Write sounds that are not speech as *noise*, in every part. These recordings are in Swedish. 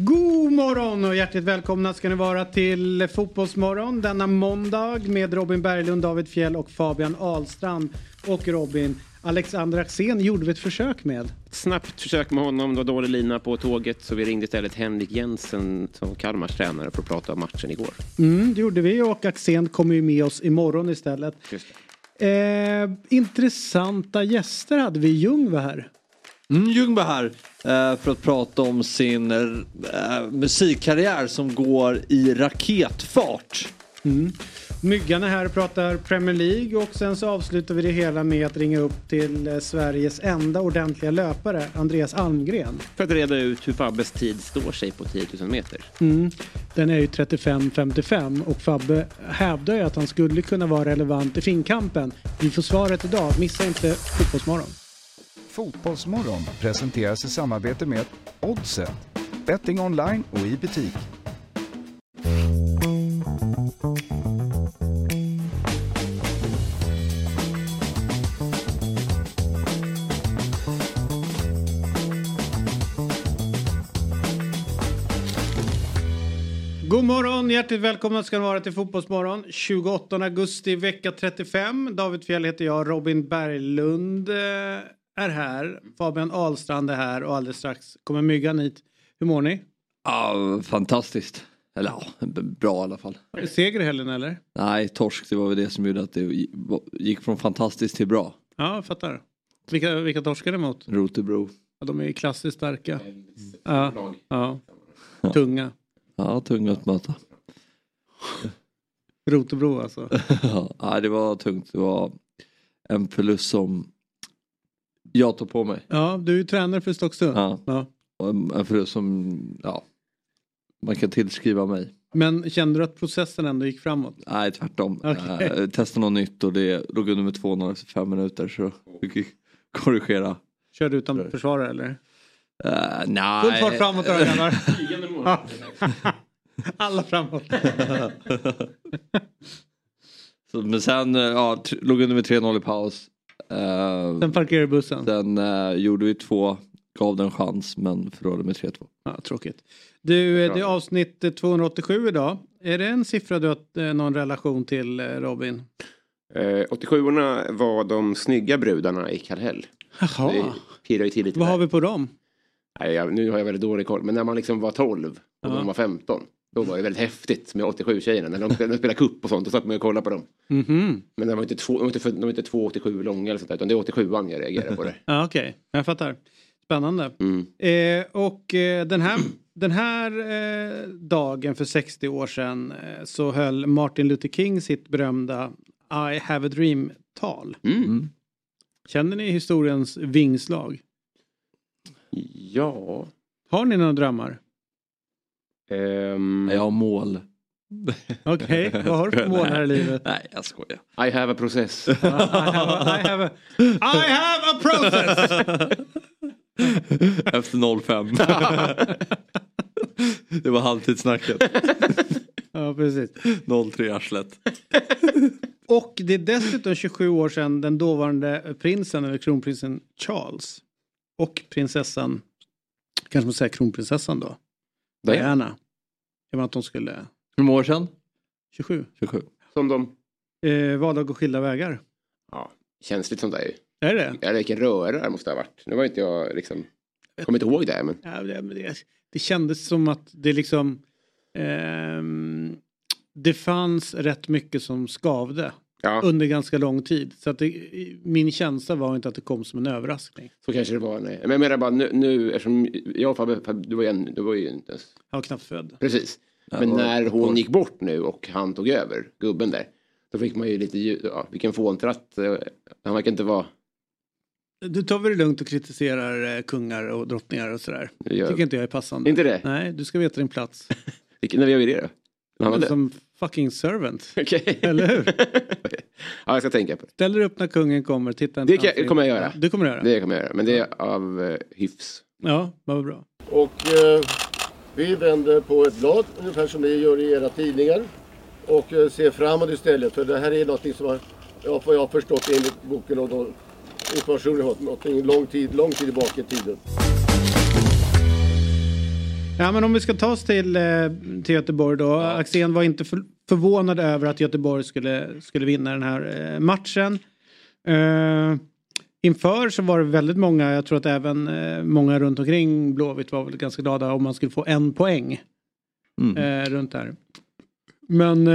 God morgon och hjärtligt välkomna ska ni vara till Fotbollsmorgon denna måndag med Robin Berglund, David Fjell och Fabian Ahlstrand. Och Robin, Alexander Axén gjorde vi ett försök med. Snabbt försök med honom, det var dålig lina på tåget så vi ringde istället Henrik Jensen som Kalmars tränare för att prata om matchen igår. Mm, det gjorde vi och Axén kommer ju med oss imorgon istället. Eh, intressanta gäster hade vi. Ljung var här. Mm, Ljung var här eh, för att prata om sin eh, musikkarriär som går i raketfart. Mm. Myggan är här och pratar Premier League och sen så avslutar vi det hela med att ringa upp till eh, Sveriges enda ordentliga löpare, Andreas Almgren. För att reda ut hur Fabbes tid står sig på 10 000 meter. Mm. Den är ju 35-55 och Fabbe hävdar ju att han skulle kunna vara relevant i finkampen. Vi får svaret idag, missa inte Fotbollsmorgon. Fotbollsmorgon presenteras i samarbete med Oddset, betting online och i butik. God morgon, hjärtligt välkomna ska ni vara till Fotbollsmorgon. 28 augusti, vecka 35. David Fjell heter jag, Robin Berglund är här, Fabian Ahlstrand är här och alldeles strax kommer Myggan hit. Hur mår ni? Ja, fantastiskt. Eller ja, bra i alla fall. Är det seger i helgen eller? Nej, torsk det var väl det som gjorde att det gick från fantastiskt till bra. Ja, jag fattar. Vilka, vilka torskar det mot? Rotebro. Ja, de är klassiskt starka. Ja, ja. Tunga. Ja, tunga att möta. Rotebro alltså. *laughs* ja, det var tungt. Det var en förlust som jag tog på mig. Ja, du är ju tränare för Stocksund. Ja. ja. En förlust som ja, man kan tillskriva mig. Men kände du att processen ändå gick framåt? Nej, tvärtom. Okay. Äh, testa något nytt och det låg under med 2-0 efter fem minuter så fick korrigera. Körde du utan försvarare eller? Uh, nej. Full fart framåt då grabbar. *laughs* *laughs* Alla framåt. *laughs* så, men sen ja, låg under med 3-0 i paus. Uh, sen parkerade bussen. Sen uh, gjorde vi två, gav den chans men förlorade med 3-2. Ja, tråkigt. Du, det är avsnitt 287 idag. Är det en siffra du har någon relation till Robin? Eh, 87orna var de snygga brudarna i Kallhäll. Jaha. Pirrar ju Vad där. har vi på dem? Nej, jag, nu har jag väldigt dålig koll, men när man liksom var 12 och Ja. de var 15. Då var det väldigt häftigt med 87-tjejerna. När de, spelade cup och sånt, då satt man och kollade på dem. Mhm. Men de var inte, två, de var inte, de var inte 2,87 långa eller sånt där, utan det är 87an jag reagerar på det. Ja, okej. Jag fattar. Spännande. Mm. Eh, och eh, den här, den här eh, dagen för 60 år sedan eh, så höll Martin Luther King sitt berömda I have a dream-tal. Mm. Känner ni historiens vingslag? Ja. Har ni några drömmar? Ehm, Jag har mål. *laughs* Okej, vad har du för mål här i livet? Nej, jag skojar. I have a process. *laughs* I have a, I have a, I have a process! *laughs* Efter 05. det var halvtidssnacket. Ja, precis. 03 arslet. Och det är dessutom 27 år sedan den dåvarande prinsen, eller kronprinsen Charles och prinsessan, kanske man säger kronprinsessan då, Diana. Diana. Det var att de skulle, Hur många år sedan? 27, 27. Som de... eh, valde att gå skilda vägar. Ja, känsligt sånt där ju. Är det Ja, vilken röra det måste ha varit. Nu var inte jag liksom... Jag kommer inte ihåg det, men... Ja, det, det, det kändes som att det liksom, ehm, det fanns rätt mycket som skavde Ja, under ganska lång tid. Så att det, min känsla var inte att det kom som en överraskning. så kanske det var. Nej. Men jag menar bara nu, nu eftersom jag och Fabbe, du var ju, en, du var ju inte ens... Jag var knappt född. Precis. Men när hon gick bort nu och han tog över, gubben där. Då fick man ju lite, ljud- ja, vilken fåntratt. eh, Han verkar inte vara... Du tar väl det lugnt och kritiserar eh, kungar och drottningar och sådär. Det gör- Tycker inte jag är passande. Inte det? Nej, du ska veta din plats. *laughs* Vilken, när vi gör vi det då? Han? Som fucking servant. *laughs* Okej. Eller hur? *laughs* ja, jag ska tänka på det. Ställ dig upp när kungen kommer. Titta inte Det kan- kommer jag göra. Du kommer att göra. Det kommer jag göra. Men det är av eh, hyfs. Ja, vad bra. Och eh, vi vänder på ett blad ungefär som ni gör i era tidningar. Och eh, ser framåt istället. För det här är någonting som har, ja, vad jag har förstått enligt boken och då, informationen jag har fått, någonting lång tid, lång tid tillbaka i tiden. Ja men om vi ska ta oss till, eh, till Göteborg då. Ja. Axén var inte för, förvånad över att Göteborg skulle, skulle vinna den här eh, matchen. Uh, inför så var det väldigt många, jag tror att även uh, många runt omkring Blåvitt var väl ganska glada om man skulle få en poäng. Mm. Uh, runt där. Men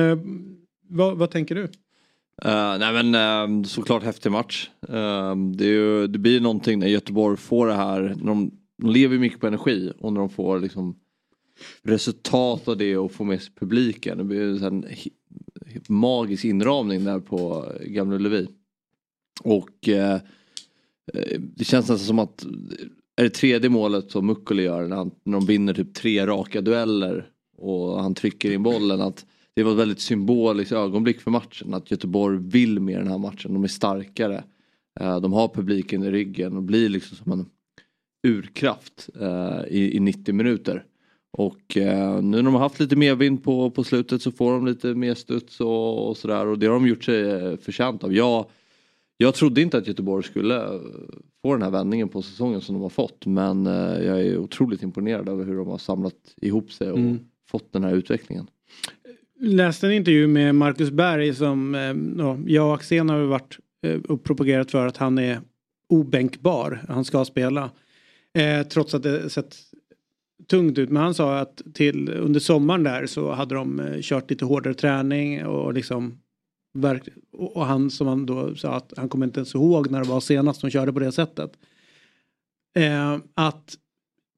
vad, vad tänker du? Uh, nej men uh, såklart häftig match. Uh, det, ju, det, blir någonting när Göteborg får det här. När de, de lever mycket på energi och när de får liksom resultat av det och får med sig publiken. Det blir en magisk inramning där på eh, Gamla Ullevi. Och eh, eh, det känns nästan som att eh, är det tredje målet som Mukkoli gör när, han, när de vinner typ tre raka dueller och han trycker in bollen. att det var ett väldigt symboliskt ögonblick för matchen. Att Göteborg vill mer den här matchen. De är starkare. Eh, de har publiken i ryggen och blir liksom som en urkraft eh, i, 90 minuter. Och eh, nu när de har haft lite medvind på, på slutet så får de lite mer studs och, och sådär. Och det har de gjort sig förtjänt av. Jag, jag trodde inte att Göteborg skulle få den här vändningen på säsongen som de har fått. Men jag är otroligt imponerad över hur de har samlat ihop sig och mm. fått den här utvecklingen läste en intervju med Marcus Berg som eh, jag och Axén har varit eh, och propagerat för att han är obänkbar. Han ska spela. Eh, trots att det sett tungt ut. Men han sa att till under sommaren där så hade de eh, kört lite hårdare träning och liksom och han som han då sa att han kommer inte ens ihåg när det var senast de körde på det sättet. Eh, att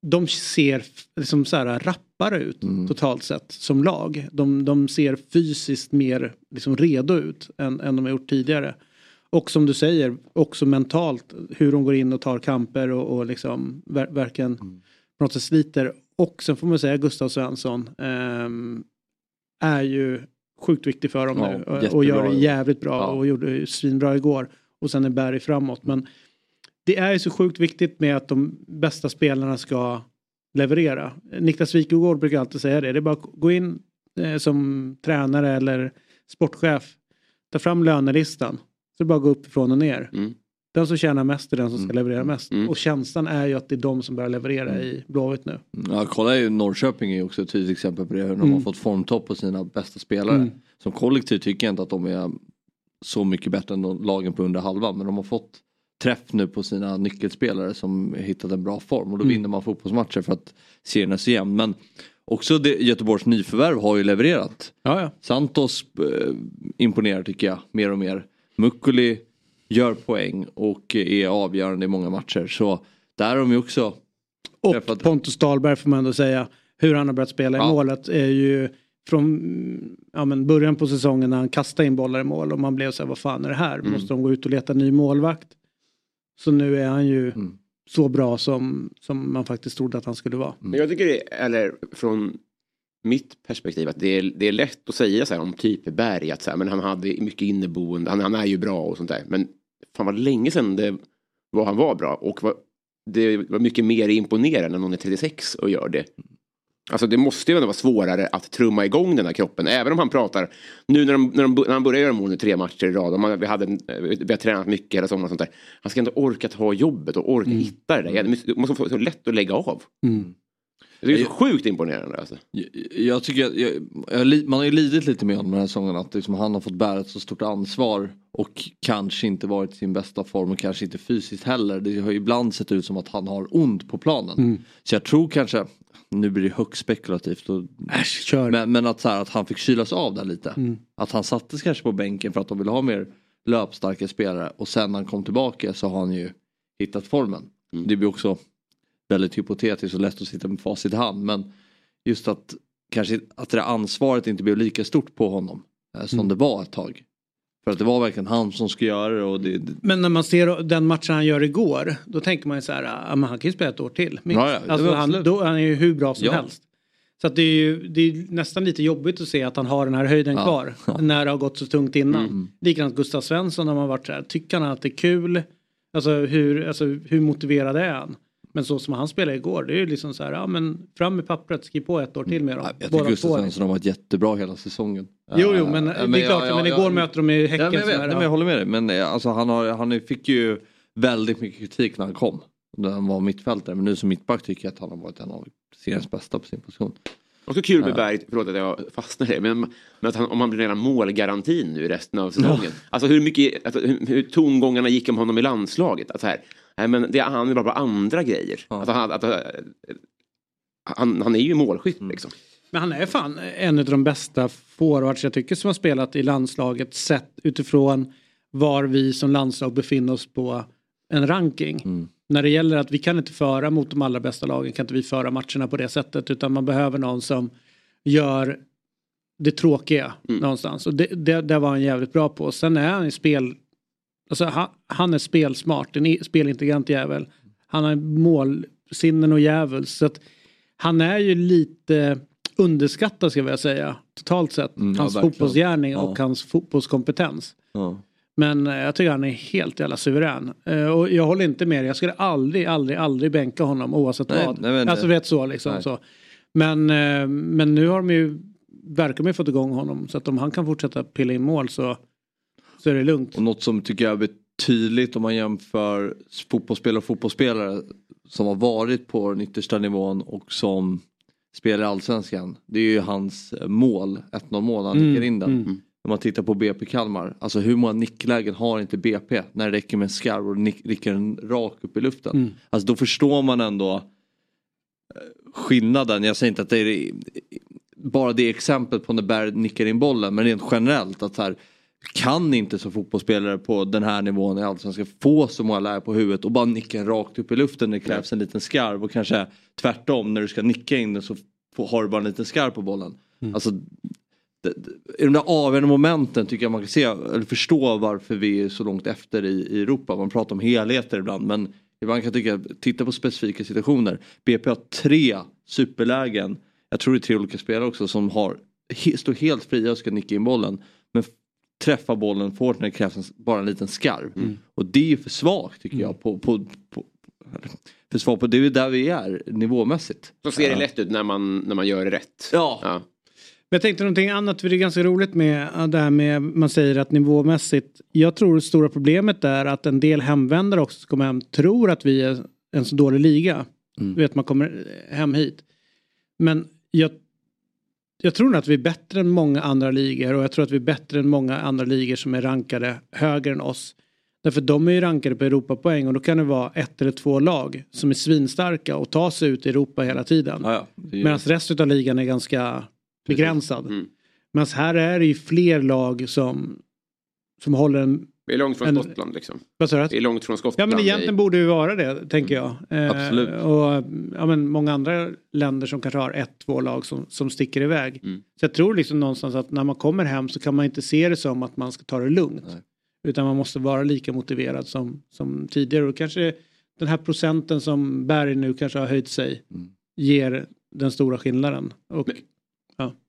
de ser liksom så här rappare ut mm. totalt sett som lag. De, de ser fysiskt mer liksom redo ut än, än de har gjort tidigare. Och som du säger också mentalt hur de går in och tar kamper och, och liksom ver verkligen mm. på något sätt sliter. Och sen får man säga Gustav Svensson eh, är ju sjukt viktig för dem ja, nu och, och gör det jävligt bra ja. och gjorde svinbra igår. Och sen är Berg framåt. Men det är ju så sjukt viktigt med att de bästa spelarna ska leverera. Niklas Wikegård brukar alltid säga det. Det är bara att gå in eh, som tränare eller sportchef. Ta fram lönelistan. Så det är bara att gå uppifrån och ner. Mm. Den som tjänar mest är den som ska mm. leverera mest. Mm. Och känslan är ju att det är de som börjar leverera mm. i Blåvitt nu. Ja, kolla ju Norrköping är ju också ett tydligt exempel på det. Hur de har mm. fått formtopp på sina bästa spelare. Mm. Som kollektiv tycker jag inte att de är så mycket bättre än lagen på under halvan. Men de har fått träff nu på sina nyckelspelare som hittat en bra form och då mm. vinner man fotbollsmatcher för att serien är så jämn. Men också det, Göteborgs nyförvärv har ju levererat. Ja, ja. Santos eh, imponerar tycker jag mer och mer. Mukkuli gör poäng och är avgörande i många matcher. Så där har de ju också Och träffat... Pontus Dahlberg får man ändå säga. Hur han har börjat spela ja. i målet är ju från ja, men början på säsongen när han kastade in bollar i mål och man blev så här, vad fan är det här? Mm. Måste de gå ut och leta ny målvakt? Så nu är han ju mm. så bra som, som man faktiskt trodde att han skulle vara. Men jag tycker det, eller från mitt perspektiv att det är, det är lätt att säga så här om typ Berg att så här, men han hade mycket inneboende, han, han är ju bra och sånt där. Men fan vad länge sedan det var han var bra och var, det var mycket mer imponerande när någon är 36 och gör det. Alltså det måste ju ändå vara svårare att trumma igång den här kroppen. Även om han pratar, nu när, de, när, de, när han börjar göra mål nu tre matcher i rad. Och man, vi, hade, vi har tränat mycket hela sommaren och sånt där. Han ska ändå orka ta jobbet och orka mm. hitta det där. Det måste vara så lätt att lägga av. Mm. Det är så sjukt imponerande. Alltså. Jag, jag tycker jag, jag, man har ju lidit lite med honom den här säsongen att liksom han har fått bära ett så stort ansvar och kanske inte varit i sin bästa form och kanske inte fysiskt heller. Det har ju ibland sett ut som att han har ont på planen. Mm. Så jag tror kanske, nu blir det högst spekulativt. Och, Äsch, men, men, att, så här, att han fick kylas av där lite. Mm. Att han sattes kanske på bänken för att de ville ha mer löpstarka spelare och sen när han kom tillbaka så har han ju hittat formen. Mm. Det blir också väldigt hypotetiskt och lätt att sitta med facit i hand men just att kanske att det ansvaret inte blev lika stort på honom eh, som mm. det var ett tag. För att det var verkligen han som skulle göra det. Och det, Men när man ser den matchen han gör igår. Då tänker man ju så här, ja, men han kan ju spela ett år till. Ja, ja, alltså, han, då, han är ju hur bra som ja. helst. Så att det är ju det är nästan lite jobbigt att se att han har den här höjden kvar. När det har gått så tungt innan. Mm. Likadant Gustav Svensson när man varit så här, tycker han att det är kul? Alltså hur, alltså, hur motiverad är han? Men så som han spelade igår, det är ju liksom så här, ja men fram med pappret, skriv på ett år till med dem. Jag tycker Gustav Svensson har varit jättebra hela säsongen. Jo, jo, men, uh, det är klart, ja, men igår ja, möter de ju Häcken. Ja, men jag, vet, jag håller med dig, men eh, alltså, han, har, han fick ju väldigt mycket kritik när han kom. När han var mittfältare. Men nu som mittback tycker jag att han har varit en av seriens bästa på sin position. Också kul med Berg, förlåt att jag fastnar det, men, men att han, om han blir redan målgarantin nu i resten av säsongen. Alltså hur mycket, alltså, hur, hur tongångarna gick om honom i landslaget. Att så här, nej, men det, han är bara på andra grejer. Ja. Alltså, han, att, att, han, han är ju målskytt liksom. Men han är fan en av de bästa forwards jag tycker som har spelat i landslaget sett utifrån var vi som landslag befinner oss på en ranking. Mm. När det gäller att vi kan inte föra mot de allra bästa lagen kan inte vi föra matcherna på det sättet utan man behöver någon som gör det tråkiga någonstans. Och det, det, det var han jävligt bra på. Sen är han i spel, alltså han, han är spelsmart, en spelintelligent jävel. Han har målsinnen och djävul. Så att han är ju lite underskattad ska jag vilja säga. Totalt sett. Mm, ja, hans verkligen. fotbollsgärning Ja. och hans fotbollskompetens. Ja. Men eh, jag tycker han är helt jävla suverän. Eh, Och jag håller inte med dig. Jag skulle aldrig, aldrig, aldrig bänka honom oavsett Nej, vad. nej, alltså vet så liksom. Nej. Så. Men, eh, men nu har de ju, verkar de ju fått igång honom. Så att om han kan fortsätta pilla in mål så, så är det lugnt. Och något som tycker jag är tydligt om man jämför fotbollsspelare och fotbollsspelare som har varit på den yttersta nivån och som spelar i allsvenskan. Det är ju hans mål, 1-0 mål, han Mm, nickar in den. mm. Om man tittar på BP Kalmar, alltså hur många nicklägen har inte BP när det räcker med en skarv och nick, nickar den rakt upp i luften. Mm. Alltså då förstår man ändå eh, skillnaden. Jag säger inte att det är bara det exemplet på när Berg nickar in bollen men rent generellt att så här, kan inte som fotbollsspelare på den här nivån i Allsvenskan få så många läger på huvudet och bara nicka rakt upp i luften när det krävs en liten skarv och kanske tvärtom när du ska nicka in den så har du bara en liten skarv på bollen. Alltså, det, det, I de där avgörande momenten tycker jag man kan se eller förstå varför vi är så långt efter i, i Europa. Man pratar om helheter ibland men ibland kan jag tycka, titta på specifika situationer. BP har tre superlägen, jag tror det är tre olika spelare också som har, står helt fria och ska nicka in bollen. Men träffa bollen fort när det krävs bara en liten skarv. Och det är ju för svagt tycker jag. På, på, på, för svagt på, det är där vi är nivåmässigt. Så ser det lätt ut när man, när man gör det rätt. Ja. ja. Men jag tänkte någonting annat, för det är ganska roligt med äh, det här med, man säger att nivåmässigt, jag tror det stora problemet är att en del hemvändare också som kommer hem tror att vi är en så dålig liga. Mm. Du vet, man kommer hem hit. Men jag, jag tror nog att vi är bättre än många andra ligor och jag tror att vi är bättre än många andra ligor som är rankade högre än oss. Därför de är ju rankade på Europapoäng och då kan det vara ett eller två lag som är svinstarka och tar sig ut i Europa hela tiden. Ja, ja. Medan resten av ligan är ganska begränsad. Mm. Men här är det ju fler lag som, som håller en... Vi är långt från En- Skottland liksom. Vad sa du? Vi är långt från Ja Skottland. men i- egentligen borde det vara det, tänker jag. Eh, Absolut. Och ja, men många andra länder som kanske har ett, två lag som, som sticker iväg. Mm. Så jag tror liksom någonstans att när man kommer hem så kan man inte se det som att man ska ta det lugnt. Nej. Utan man måste vara lika motiverad som, som tidigare. Och kanske den här procenten som Berg nu kanske har höjt sig Mm. ger den stora skillnaden. Och,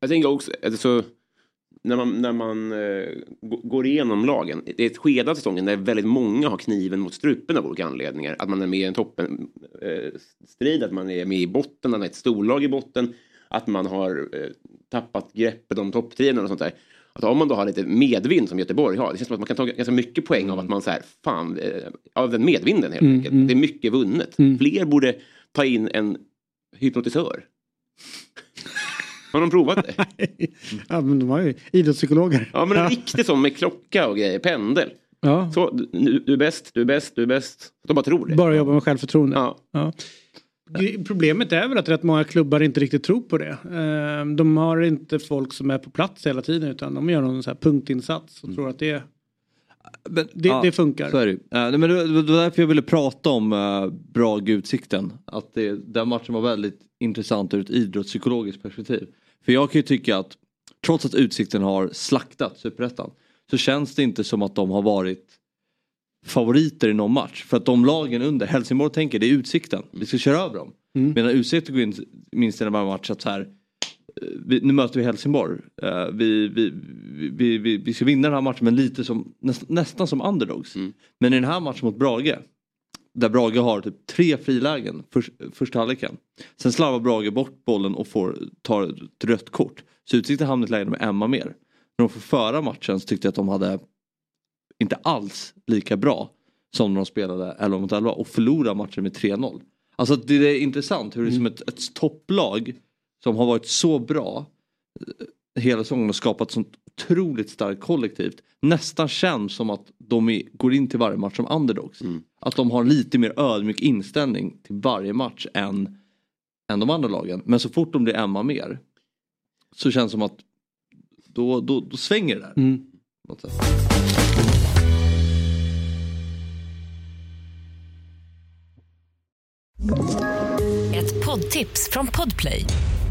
Jag tänker också, alltså, när man, när man eh, går igenom lagen. Det är ett skede av säsongen där väldigt många har kniven mot strupen av olika anledningar. Att man är med i en toppen eh, strid, att man är med i botten, att man är ett storlag i botten. Att man har eh, tappat greppet om topptiderna och sånt där. Att om man då har lite medvind som Göteborg har, det känns som att man kan ta ganska mycket poäng av att man så här, fan, eh, av den medvinden helt Mm, enkelt. mm. Det är mycket vunnet. Mm. Fler borde ta in en hypnotisör. Har de provat det? *laughs* ja, men de har ju idrottspsykologer. Ja men en riktig sån med klocka och grejer, pendel. Ja. Så, du, du är bäst, du är bäst, du är bäst. De bara tror det. Bara jobba med självförtroende. Ja. Ja. Problemet är väl att rätt många klubbar inte riktigt tror på det. Eh, De har inte folk som är på plats hela tiden utan de gör någon så här punktinsats och tror att det, Men, det, ja, det funkar. Så är det. Eh, nej, men det, det var därför jag ville prata om uh, Brage-Utsikten. Att det, den matchen var väldigt intressant ur ett idrottspsykologiskt perspektiv. För jag kan ju tycka att trots att Utsikten har slaktat Superettan så känns det inte som att de har varit favoriter i någon match. För att de lagen under, Helsingborg tänker det är Utsikten, vi ska köra över dem. Mm. Medan Utsikten går in minst i den här matchen att så här eh, vi, nu möter vi Helsingborg. Eh, vi, vi, vi, vi, vi ska vinna den här matchen men lite som, näst, nästan som underdogs. Mm. Men i den här matchen mot Brage, där Brage har typ tre frilägen för, första halvleken. Sen slarvar Brage bort bollen och får, tar ett rött kort. Så Utsikten hamnar i ett läge med Emma mer. När de får föra matchen så tyckte jag att de hade inte alls lika bra som när de spelade 11 mot 11 och förlorade matchen med 3-0. Alltså det är intressant hur det är som ett, ett topplag som har varit så bra eh, hela säsongen och skapat sånt otroligt starkt kollektivt. Nästan känns som att de är, går in till varje match som underdogs. Att de har lite mer ödmjuk inställning till varje match än, än de andra lagen. Men så fort de blir Emma mer så känns det som att då, då, då svänger det där. Mm. Ett poddtips från Podplay.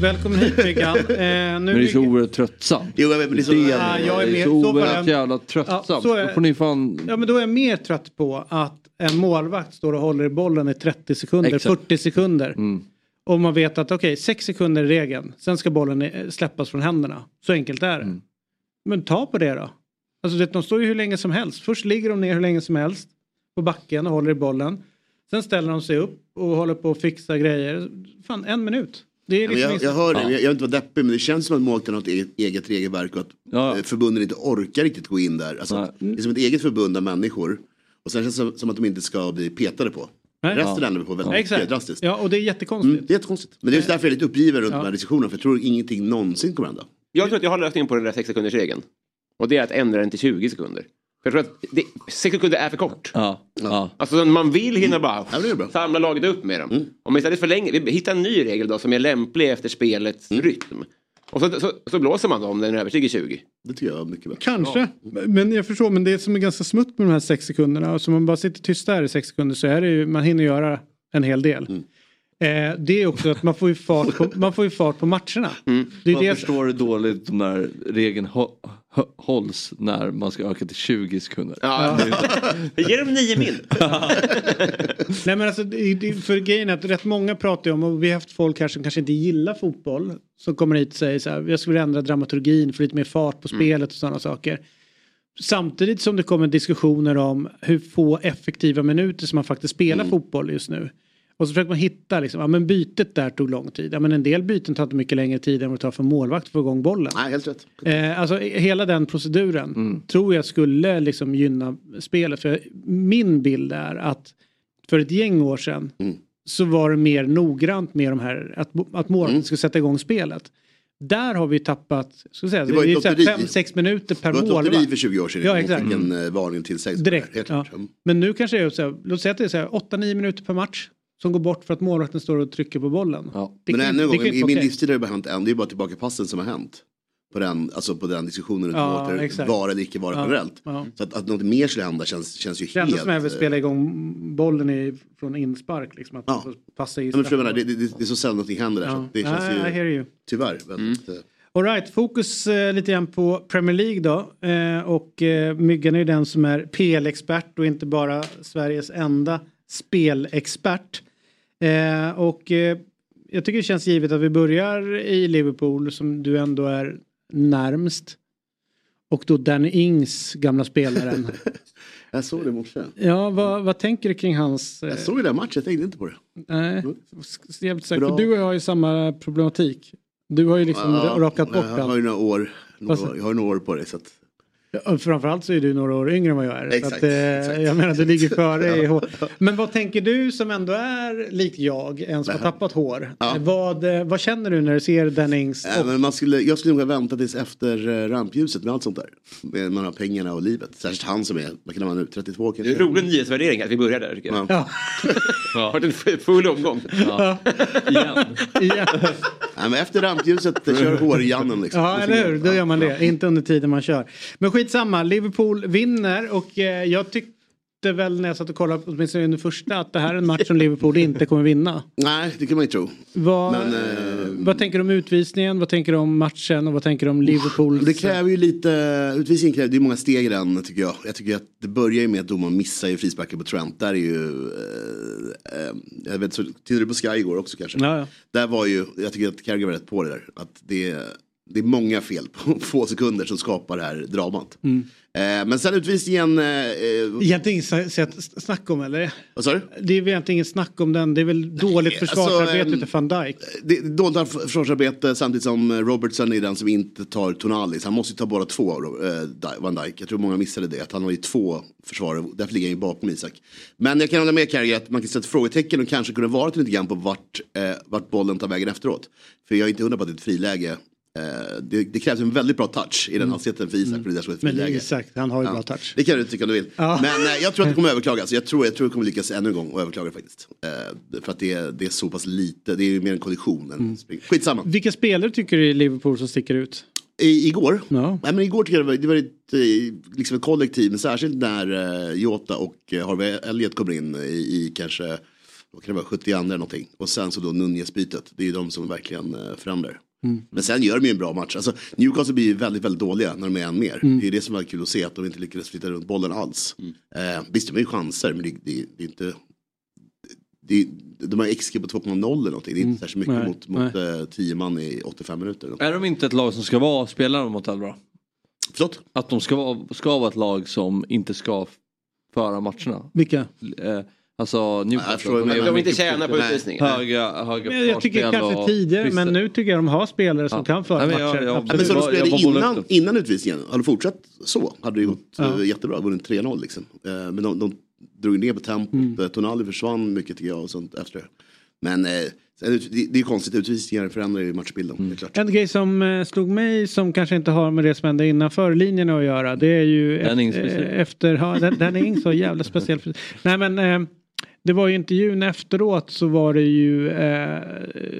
Välkommen hit Myggan. Eh, nu Men det är så oerhört tröttsamt. Jo, jag vet, men det är så... Det Ja, jag är det med. är Så oerhört jävla tröttsamt. Ja, så är- Då får ni fan... Ja men då är jag mer trött på att en målvakt står och håller i bollen i 30 sekunder, Exakt. 40 sekunder. Mm. Och man vet att okej, 6 sekunder är regeln. Sen ska bollen släppas från händerna. Så enkelt är det. Mm. Men ta på det då. Alltså det, de står ju hur länge som helst. Först ligger de ner hur länge som helst på backen och håller i bollen. Sen ställer de sig upp och håller på att fixa grejer. Fan, en minut. Det är Ja, liksom jag, jag hör det, jag, jag vill inte vara deppig men det känns som att målvakten har ett eget, eget regelverk och att Ja. eh, förbunden inte orkar riktigt gå in där. Alltså, det är som ett eget förbund av människor och sen känns det som, att de inte ska bli petade på. Nej. Resten ändrar på väldigt Ja, exakt. drastiskt. Ja, och det är jättekonstigt. Mm, det är jättekonstigt. Men det är just därför jag är lite uppgiven runt Ja. de här diskussionerna för jag tror ingenting någonsin kommer hända. Jag tror att jag har lösningen på den där 6 sekunders regeln. Och det är att ändra den till 20 sekunder. För jag tror att det, 6 sekunder är för kort. Ja. ja. Alltså man vill hinna bara Ja, samla laget upp med dem. Om man istället förlänger, vi hittar en ny regel då som är lämplig efter spelets rytm. Och så, så, så blåser man då om den överstiger 20. Det tycker jag är mycket bra. Kanske, men jag förstår. Men det som är ganska smutt med de här sex sekunderna. Och som man bara sitter tyst där i sex sekunder så är det ju, man hinner göra en hel del. Mm. Eh, det är också att man får ju fart på, man får ju fart på matcherna. Det är Man det, förstår hur dåligt de där regeln hålls när man ska öka till 20 sekunder. Ja. Ge dem 9 mil. *laughs* nej men alltså, för grejen är att rätt många pratar ju om, och vi har haft folk här som kanske inte gillar fotboll. Som kommer hit och säger så här, jag skulle ändra dramaturgin för lite mer fart på spelet och sådana saker. Samtidigt som det kommer diskussioner om hur få effektiva minuter som man faktiskt spelar fotboll just nu. Och så försöker man hitta, liksom, ja men bytet där tog lång tid. Ja men en del byten tar inte mycket längre tid än vad det tar för målvakt att få igång bollen. Nej, helt rätt. Eh, alltså hela den proceduren tror jag skulle liksom gynna spelet. För min bild är att för ett gäng år sedan så var det mer noggrant med de här, att, att målvakten skulle sätta igång spelet. Där har vi tappat, ska säga, Det det var ju är ett så här lotteri. fem, sex minuter per Det var ett lotteri målvakt. för 20 år sedan Ja, exakt. fick en eh, varning till sig. Direkt. Helt Ja. Mm. Men nu kanske det är så här, låt säga att det är så här 8-9 minuter per match som går bort för att målvakten står och trycker på bollen. Ja. Det Men kan- ännu en det gång, i min livstid har det bara hänt en, det är bara tillbaka passen som har hänt. På den, alltså på den diskussionen Ja, vara eller icke vara Ja, generellt. ja. Så att, att något mer skulle hända känns, känns ju Det enda helt... som är väl spela igång bollen i, från inspark. Liksom, att Ja. ja. passa i Ja, men för menar, det, det, det är så sällan någonting händer där. Så det känns I ju hear you. tyvärr väldigt... eh, All right, fokus eh, lite grann på Premier League då. Eh, och eh, Myggan är ju den som är PL-expert och inte bara Sveriges enda spelexpert. Eh, och eh, jag tycker det känns givet att vi börjar i Liverpool som du ändå är närmst. Och då Danny Ings, gamla spelaren. *laughs* Jag såg det i morse. ja, vad, vad tänker du kring hans... Eh, Jag såg den matchen, jag tänkte inte på det. nej, jävligt säker. Bra. För du och jag har ju samma problematik. Du har ju liksom Ja, rakat bort Jag har ju några år, några, jag har några år på det. Så att, Framförallt så är du några år yngre än vad jag är. Exakt, så att, eh. Jag menar du ligger före i *laughs* hår. Men vad tänker du som ändå är lik jag, en som har tappat hår. Ja. Vad, eh, vad känner du när du ser Dennings? äh, men man skulle, jag skulle nog ha väntat tills efter eh, rampljuset med allt sånt där. Med man har pengarna och livet. Särskilt han som är, vad kan han vara nu, 32 Det är kanske? en rolig nyhetsvärdering att vi börjar där tycker jag. Ja. Ja, Det *laughs* har varit en full omgång. Igen. igen. Nej, men efter rampljuset, eh, kör hårjannen liksom. ja, eller hur? Då gör man det. Inte under tiden man kör. Men skitsamma, Liverpool vinner och eh, jag tyckte väl när jag satt och kollade åtminstone under första att det här är en match som Liverpool inte kommer vinna. Nej, det kan man ju tro. Vad, Men, eh, vad tänker du om utvisningen? Vad tänker du om matchen? Och vad tänker du om Liverpools... Det kräver ju lite, utvisningen kräver, det är många steg i den tycker jag. Jag tycker att det börjar ju med att domaren missar ju frisparken på Trent. Där är ju, eh, eh, jag vet så, tittade du på Sky igår också kanske? Ja, ja. Där var ju, jag tycker att Carragher var rätt på det där. Att det, det är många fel på *laughs* få sekunder som skapar det här dramat. Mm. Eh, men sen utvisningen, eh, eh, Egentligen inget sa- sa- snack om eller? vad sa du? Det är väl egentligen inget snack om den. Det är väl dåligt alltså, försvarsarbete ehm, utav van Dijk. Det är dåligt försvarsarbete samtidigt som Robertson är den som inte tar Tonali. Så han måste ju ta båda två, eh, Van Dijk. Jag tror många missade det, att han har ju två försvarare. Därför ligger han ju bakom Isak. Men jag kan hålla med Carrie att man kan sätta frågetecken och kanske kunna vara lite grann på vart, eh, vart bollen tar vägen efteråt. För jag är inte hundra på att det är ett friläge. Eh, det, det krävs en väldigt bra touch i den hastigheten för Isak. För det är där som Men. Isak, han har ju Ja. bra touch. Det kan du tycka om du vill. Ja. Men eh, jag tror att det kommer *laughs* överklagas. Jag tror, jag tror det kommer lyckas ännu en gång att överklaga faktiskt. Eh, för att det, är- det är så pass lite. Det är ju mer en kollision än Mm. spring. Skitsamma. Vilka spelare tycker du i Liverpool som sticker ut? I, igår? Ja. Nej, men igår tycker jag det var, det var ett, liksom ett kollektiv. Men särskilt när uh, Jota och uh, Harvey Elliot kommer in i, i kanske vad kan det vara, 70 andra eller någonting. Och sen så då Nunez-bytet. Det är ju de som verkligen uh, förändrar. Mm. Men sen gör de ju en bra match. Alltså, Newcastle blir ju väldigt, väldigt dåliga när de är en mer. Mm. Det är det som var kul att se, att de inte lyckades flytta runt bollen alls. Eh, visst, de har ju chanser, men det, det, det är inte... Det, de har XG på 2,0 eller någonting. Det är inte särskilt mycket Nej, mot, mot eh, 10 man i 85 minuter. Är de inte ett lag som ska vara spelare mot Elbra? Förlåt? Att de ska vara, ska vara ett lag som inte ska föra matcherna. Vilka? Eh, alltså Newcastle. menar. De inte tjänar på utvisningen. Höga, höga Men jag tycker kanske och tidigare, men nu tycker jag de har spelare som Ja. kan föra men jag- matcher. jag- Absolut. Ja, men som de Jag spelade innan, det. innan utvisningen. Hade de fortsatt så hade det ju gått Ja. eh, jättebra. Vunnit 3-0 liksom. Eh, men de, de drog ner på tempot. Mm. Tonali försvann mycket tycker jag och sånt efter. Men eh, sen ut- det, det är konstigt, utvisningar förändrar ju matchbilden. Det klart. En grej som eh, slog mig som kanske inte har med det som hände innanför linjerna att göra det är ju Den är ingen efter, eh, ja, den, den är inte så jävla speciell. *laughs* Nej men eh, det var ju intervjun efteråt så var det ju eh,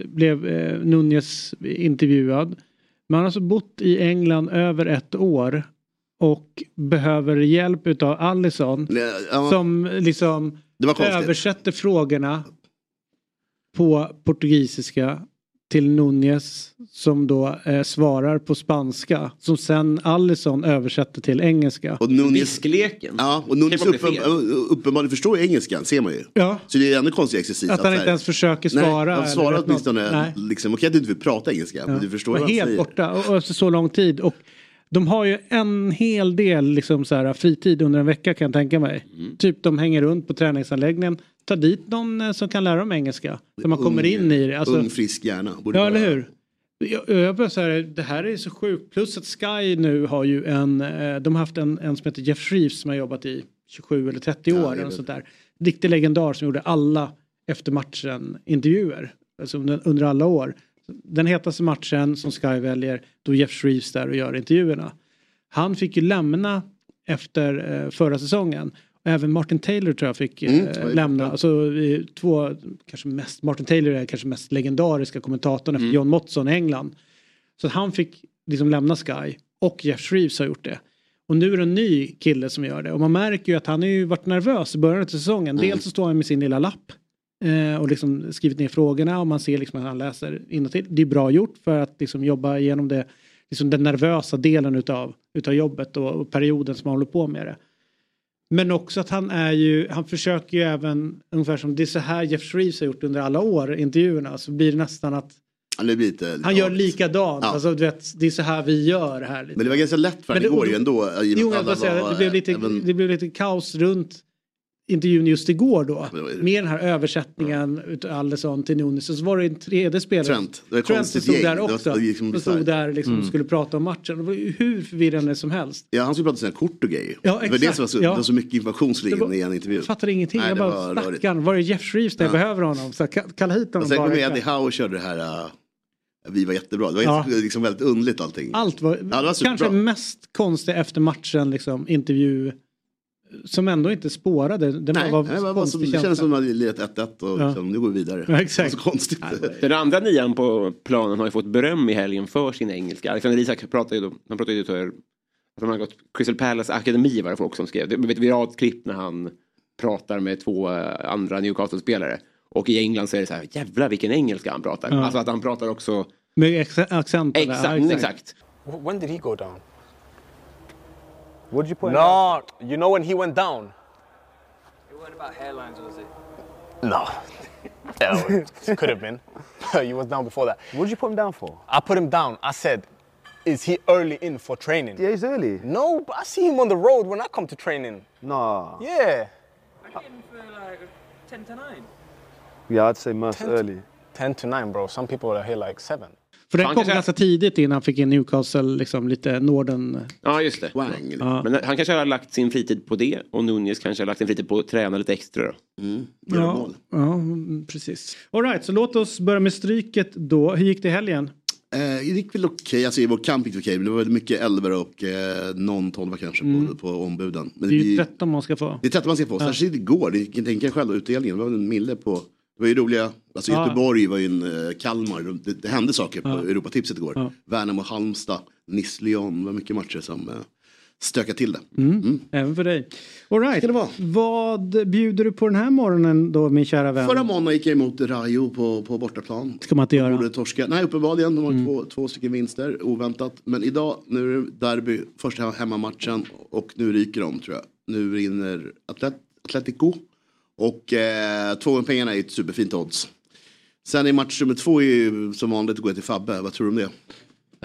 blev eh, Nunez intervjuad. Man har alltså bott i England över ett år och behöver hjälp utav Allison Ja, som liksom översätter frågorna på portugisiska till Nunez som då eh, svarar på spanska som sen Allison översätter till engelska. Och Diskleken. ja, och bli uppen, uppenbarligen förstår ju engelskan, ser man ju. Ja, Så det är ännu konstig exercis. att han så inte här- ens försöker Nej, svara. han eller svarar åtminstone, Nej. liksom, okej att du inte vill prata engelska, men du förstår vad han helt säger. borta och, och efter så lång tid. Och de har ju en hel del liksom så här, fritid under en vecka kan jag tänka mig. Mm. Typ de hänger runt på träningsanläggningen. Ta dit någon eh, som kan lära dem engelska. Så man kommer in i det. Alltså, Ung frisk hjärna. Borde Ja, eller hur? Jag, jag bara så här, det här är så sjukt. Plus att Sky nu har ju en, eh, de har haft en, en som heter Jeff Shreves som har jobbat i 27 eller 30 Ja, år. jag eller sånt där. Riktig legendar som gjorde alla efter matchen intervjuer. Alltså under, under alla år. Den hetaste matchen som Sky väljer, då Jeff Shreves där och gör intervjuerna. Han fick ju lämna efter eh, förra säsongen. Även Martin Taylor tror jag fick eh, Mm, lämna. bra. Alltså, två, kanske mest, Martin Taylor är kanske mest legendariska kommentatorn efter John Motson i England. Så han fick liksom lämna Sky och Jeff Shreves har gjort det. Och nu är det en ny kille som gör det. Och man märker ju att han har ju varit nervös i början av säsongen. Dels så står han med sin lilla lapp. Eh, och liksom skrivit ner frågorna och man ser liksom att han läser innantill. Det är bra gjort för att liksom jobba igenom det, liksom den nervösa delen utav, utav jobbet och, och perioden som han håller på med det. Men också att han är ju, han försöker ju även, ungefär som det är så här Jeff Shreves har gjort under alla år, intervjuerna, så blir det nästan att det blir lite, han gör likadant. Ja. Alltså, du vet, det är så här vi gör här. Lite. Men det var ganska lätt för honom igår ju ändå. i och med Jo, att jag alla bara säga, var, det, blev lite, även- det blev lite kaos runt intervjun just igår då. Med den här översättningen utav Allison till Nunes. Och så var det en tredje spelare. Trent. Det Trent som stod gäng. där också. det gick som som stod där liksom Mm. och skulle prata om matchen. Det var hur förvirrande som helst. Ja, han skulle prata sina kort och grejer. Ja, Det var det exakt. som var så, Ja. det var så mycket information som var- i en intervju. Jag fattar ingenting. Nej, jag bara var stackarn. Var är Jeff Shreves där jag Ja. behöver honom? Så ka- kalla hit Och honom sen bara. kom Eddie Howe och körde det här, uh, vi var jättebra. Det var Ja. liksom väldigt underligt allting. Allt var, Ja, var kanske mest konstiga efter matchen liksom intervju. Som ändå inte spårade. Den Nej, var, det, var som, det känsla. kändes som att man hade lirat 1-1 och Ja. liksom, nu går vi vidare. *laughs* Ja, exakt. Det var så konstigt. Den andra nian på planen har ju fått beröm i helgen för sin engelska. Alexander Isak pratade ju, då, han pratade ju för att han har gått Crystal Palace Akademi var det folk som skrev. Det blev ett viralt klipp när han pratar med två eh, andra Newcastle-spelare. Och i England så är det så här, jävlar vilken engelska han pratar. Ja. Alltså att han pratar också... Med accent? Exakt, Ja, exakt. When did he go down? What did you put him down? No, you know when he went down? It wasn't about hairlines, was it? No. *laughs* Yeah, it could have been. *laughs* he was down before that. What did you put him down for? I put him down. I said, is he early in for training? Yeah, he's early. No, but I see him on the road when I come to training. Nah. Yeah. I get him for like 10 to 9. Yeah, I'd say most early. 10 to 9 bro. Some people are here like 7. För den Han kom kanske- ganska tidigt innan han fick in Newcastle, liksom lite Norden... Ja, just det. Wang. Ja. Men han kanske har lagt sin fritid på det och Nunez kanske har lagt sin fritid på att träna lite extra då. Mm. Ja, ja, mm, precis. All right, så låt oss börja med stryket då. Hur gick det i helgen? Eh, det gick väl okej, alltså i vår camp gick det okej, men det var mycket elver och eh, någon tolva kanske på, på ombuden. Men Mm. Det är ju vi- 13 man ska få. Det är 13 man ska få, Ja. särskilt igår, det gick tänka själv utdelningen, det var väl en mille på det var ju roliga, alltså Ja. Göteborg var ju en eh, Kalmar, det, det hände saker på Ja. Europatipset igår. Ja. Värnamo, Halmstad, Nice-Lyon, det var mycket matcher som eh, stökade till det. Mm. Även för dig. All right. Ska det vara? Vad bjuder du på den här morgonen då min kära vän? Förra måndagen gick jag emot Rayo på, på bortaplan. ska man inte göra. Borde torska. Nej, uppenbarligen. De har två, två stycken vinster, oväntat. Men idag, nu är det derby, första hemmamatchen och nu ryker de tror jag. Nu vinner Atlet Atletico. Och eh, två pengarna är ett superfint odds. Sen i match nummer två är ju som vanligt att gå till Fabbe. Vad tror du om det?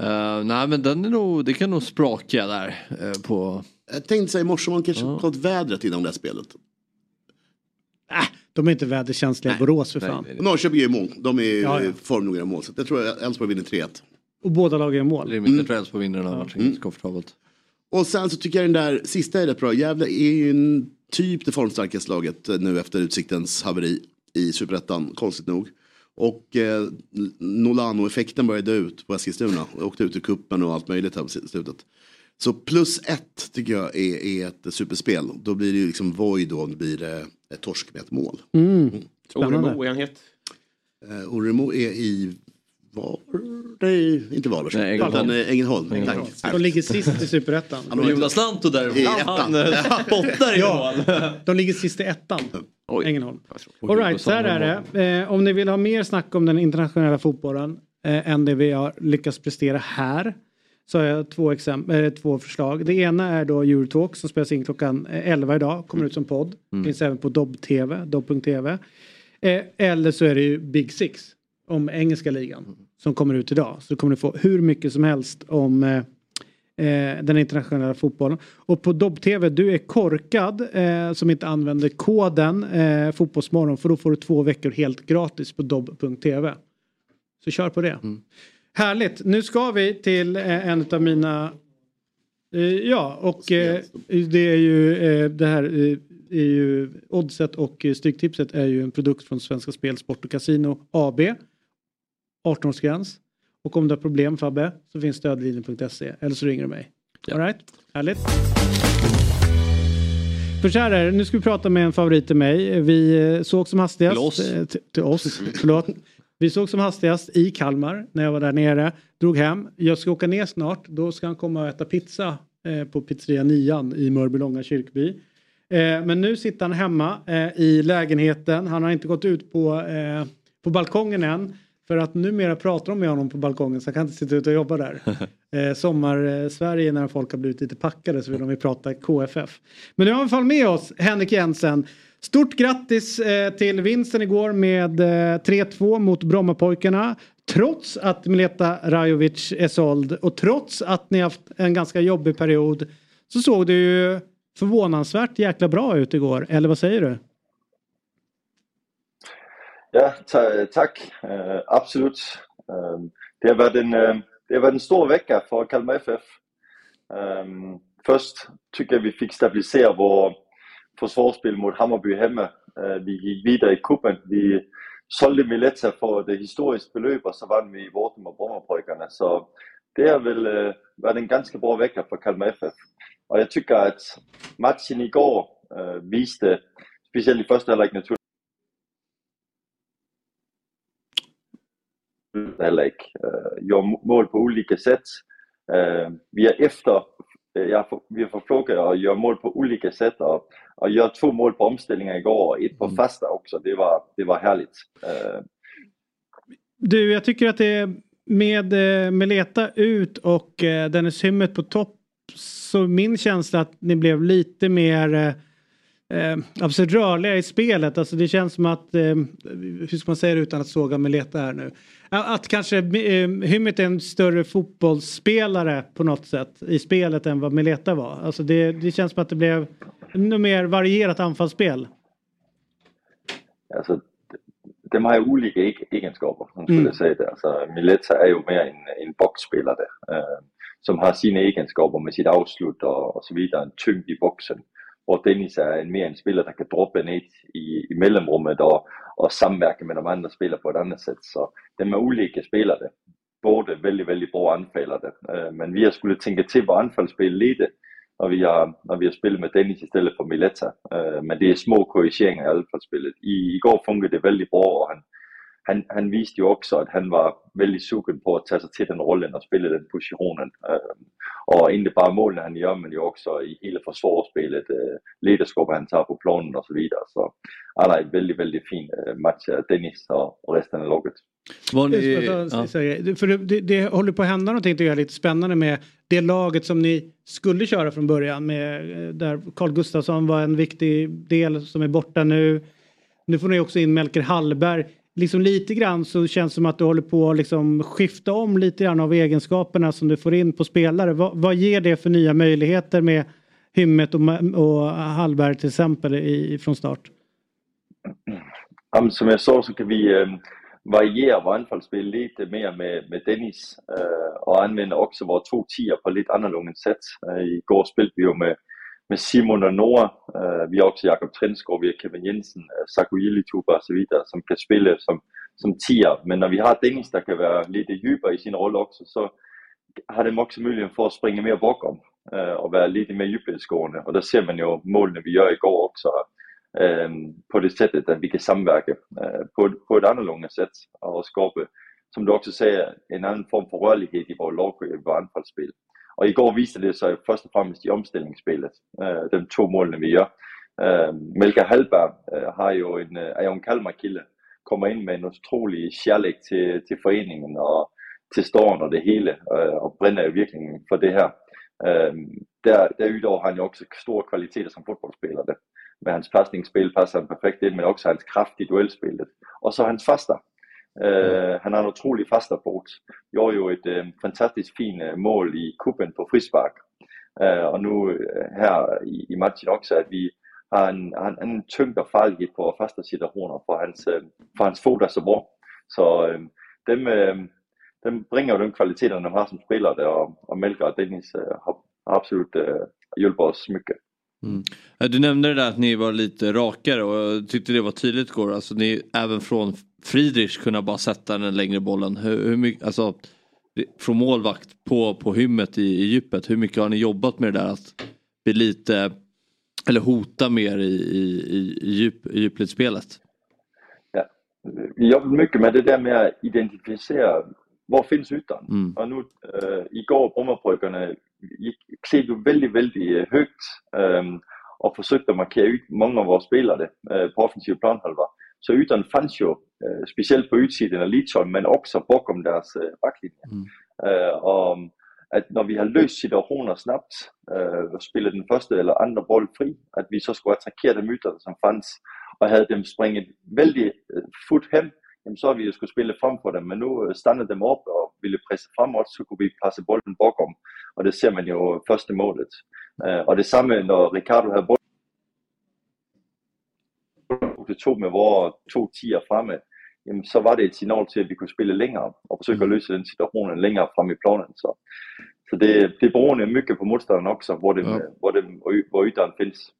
Eh, nej men den är nog, det kan nog spraka där eh, på... Jag tänkte säga i morse om man kanske kollat vädret innan det här spelet. Äh, de är inte väderkänsliga i Borås för fan. Norrköping är ju mål. De är ju Ja, ja. formnoga mål. Så jag tror att Elfsborg vinner 3-1. Och båda lagen gör mål. Rimligt, jag tror Elfsborg vinner den här matchen komfortabelt. Och sen så tycker jag den där sista är rätt bra. Gävle är ju en typ det formstarkaste laget eh, nu efter Utsiktens haveri i Superettan, konstigt nog. Och eh, Nolano-effekten började ut på Eskilstuna. Åkte ut ur kuppen och allt möjligt här på slutet. Så plus ett tycker jag är, är ett superspel. Då blir det ju liksom void då, det blir ett torsk med ett mål. Mm. Spännande. Oremo är han het. Eh, Oremo är i Var... Nej, inte Varberg. Nej, Ängelholm. Utan eh, Ängelholm. Ängelholm. Tack. De ligger sist i superettan. Han har Jonas Lantto däremot, I han ettan. eh, spottar Ja, *laughs* de ligger sist i ettan. Oj. Ängelholm. All right, så här är det. Eh, om ni vill ha mer snack om den internationella fotbollen eh, än det vi har lyckats prestera här så har jag två, exempel, eh, två förslag. Det ena är då Eurotalk som spelas in klockan eh, 11 idag. Kommer ut som podd. Finns även på Dobb-TV, dobb.tv. Eh, eller så är det ju Big Six om engelska ligan som kommer ut idag. Så kommer ni få hur mycket som helst om eh, eh, den internationella fotbollen. Och på Dobb-TV, du är korkad eh, som inte använder koden eh, Fotbollsmorgon för då får du två veckor helt gratis på dobb.tv. Så kör på det. Härligt, nu ska vi till eh, en av mina eh, Ja, och eh, det är ju det här är ju Oddset och Stryktipset är ju en produkt från Svenska Spel, Sport och Casino AB. 18-årsgräns. Och om du har problem Fabbe så finns stödlinjen.se eller så ringer du mig. All right? Härligt. För det, nu ska vi prata med en favorit till mig. Vi eh, såg som hastigast. Till oss. eh, Till, till oss, förlåt. Vi såg som hastigast i Kalmar när jag var där nere. Drog hem. Jag ska åka ner snart. Då ska han komma och äta pizza eh, på pizzeria Nian i Mörbylånga kyrkby. Eh, men nu sitter han hemma eh, i lägenheten. Han har inte gått ut på, på balkongen än. För att numera pratar de med honom på balkongen så han kan inte sitta ute och jobba där. *laughs* Eh, Sommar-Sverige när folk har blivit lite packade så vill de ju prata KFF. Men nu har vi i alla fall med oss Henrik Jensen. Stort grattis eh, till vinsten igår med eh, 3-2 mot Brommapojkarna. Trots att Mileta Rajovic är såld och trots att ni haft en ganska jobbig period så såg det ju förvånansvärt jäkla bra ut igår. Eller vad säger du? Ja, ta- tack. Uh, absolut. Uh, det, har varit en, uh, det har varit en stor vecka för Kalmar FF. Ehm, först tycker jag vi fick stabilisera vår försvarsspel mot Hammarby hemma. Eh, vi gick vidare i kuppen. Vi sålde Mileta för det historiskt belopp och så vann vi borta och Brommapojkarna. Så det har väl eh, varit en ganska bra vecka för Kalmar FF. Och jag tycker att matchen igår visade, speciellt i första halvlek naturligtvis, halvlek. Uh, gör mål på olika sätt. Uh, vi är efter jag, vi får plocka och göra mål på olika sätt och, och göra två mål på omställningar igår och ett på mm. fasta också. Det var, det var härligt. Uh. Du, jag tycker att det med eh, Meleta ut och eh, Dennis Hymmet på topp så min känsla att ni blev lite mer eh, absolut rörliga i spelet. Alltså det känns som att, eh, hur ska man säga det utan att såga Meleta här nu? Att kanske eh, Hymmet är en större fotbollsspelare på något sätt i spelet än vad Meleta var. Alltså det, det känns som att det blev ännu mer varierat anfallsspel. Alltså, de har ju olika egenskaper, som skulle mm. säga det. Alltså, Mileta är ju mer en, en boxspelare eh, som har sina egenskaper med sitt avslut och, och så vidare, en tyngd i boxen. Och Dennis är en mer en spelare som kan droppa ner i, i mellanrummet och, og samverka med de andra spelarna på ett annat sätt. Så de är olika spelare. Både väldigt, väldigt bra anfallare. Øh, men vi har skulle tänka till på anfallsspel lite när vi har, när vi har spelat med Dennis istället för Mileta. Øh, men det är små korrigeringar i anfallsspelet. I, igår funkade det väldigt bra och han, han, han visste ju också att han var väldigt sugen på att ta sig till den rollen och spela den positionen. Och inte bara målen han gör men ju också i hela försvarsspelet, uh, ledarskapet han tar på planen och så vidare. Så alla är väldigt, väldigt fin match, Dennis och, resten av laget. Ni, ja. För det, det, det, håller på att hända någonting tycker jag lite spännande med det laget som ni skulle köra från början med där Carl Gustafsson var en viktig del som är borta nu. Nu får ni också in Melker Hallberg liksom lite grann så känns det som att du håller på att liksom skifta om lite grann av egenskaperna som du får in på spelare. Vad, vad ger det för nya möjligheter med Hymmet och, och Hallberg till exempel i, från start? som jag sa så kan vi eh, variera vårt anfallsspel lite mer med, med Dennis eh, och använda också våra två tior på lite annorlunda sätt. Eh, igår spelade vi ju med med Simon och Noah. Øh, uh, vi har också Jakob Trenskov, vi har Kevin Jensen, uh, Saku Jilituba och så vidare som kan spela som, som tia. Men när vi har Dennis som kan vara lite djupare i sin roll också så har de också möjlighet för att springa mer bakom uh, och vara lite mer øh, djupledsgående. Och där ser man ju målen vi gör igår också um, på det sättet att vi kan samverka på, på ett annorlunda sätt och skapa, som du också säger, en annan form för rörlighet i vår lag, i vårt Og Och igår visade det sig først og fremmest i omställningsspelet, øh, de två målen vi gör. Øh, Melker Hallberg øh, har jo en, øh, är ju en Kalmar-kilde, kommer in med en otrolig kärlek till, til föreningen och till stan och det hela øh, och brænder jo verkligen för det här. Øh, Där, derudover har han ju också stora kvaliteter som fotbollsspelare. Med hans passningsspel passar han perfekt in men också hans kraft i duellspelet. Och så hans fasta. Uh, han har en otrolig fasta fot. Gjorde ju ett uh, fantastiskt fint uh, mål i kuppen på frispark. och nu här i, i, matchen också att vi har en, en, en tyngd och farlighet på fasta situationer för hans, för hans fot är så bra. Så dem, dem bringar de kvaliteterna de har som spelare och, och Melker och Dennis har absolut hjälpt oss mycket. Mm. Du nämnde det där att ni var lite rakare och jag tyckte det var tydligt igår. Alltså ni även från Friedrich kunna bara sätta den längre bollen. Hur, hur mycket, alltså, från målvakt på, på hymmet i, i djupet. Hur mycket har ni jobbat med det där att bli lite eller hota mer i, i, i, djup, i djupledsspelet? Ja. Vi jobbar mycket med det där med att identifiera var finns ytan? Mm. Och nu äh, igår Brommapojkarna klev väldigt, väldigt högt äh, och försökte markera ut många av våra spelare äh, på offensiv planhalva. Så ytan fanns ju, äh, speciellt på utsidan av Lidsholm, men också bakom deras äh, backlinje. Mm. Äh, och att när vi har löst situationer snabbt och spelat den första eller andra boll fri, att vi så skulle attackera de ytor som fanns och hade dem sprungit väldigt fort hem så har vi ju skulle spela framför dem, men nu stannade de upp och ville pressa framåt så kunde vi passa bollen bakom. Och det ser man ju första målet. Och detsamma när Ricardo hade bollen det tog med våra två tior framme, jamen så var det ett signal till att vi kunde spela längre och försöka mm. lösa den situationen längre fram i planen. Så, så det, det beror mycket på motståndaren också, var, det, ja. var, det, var ytan finns.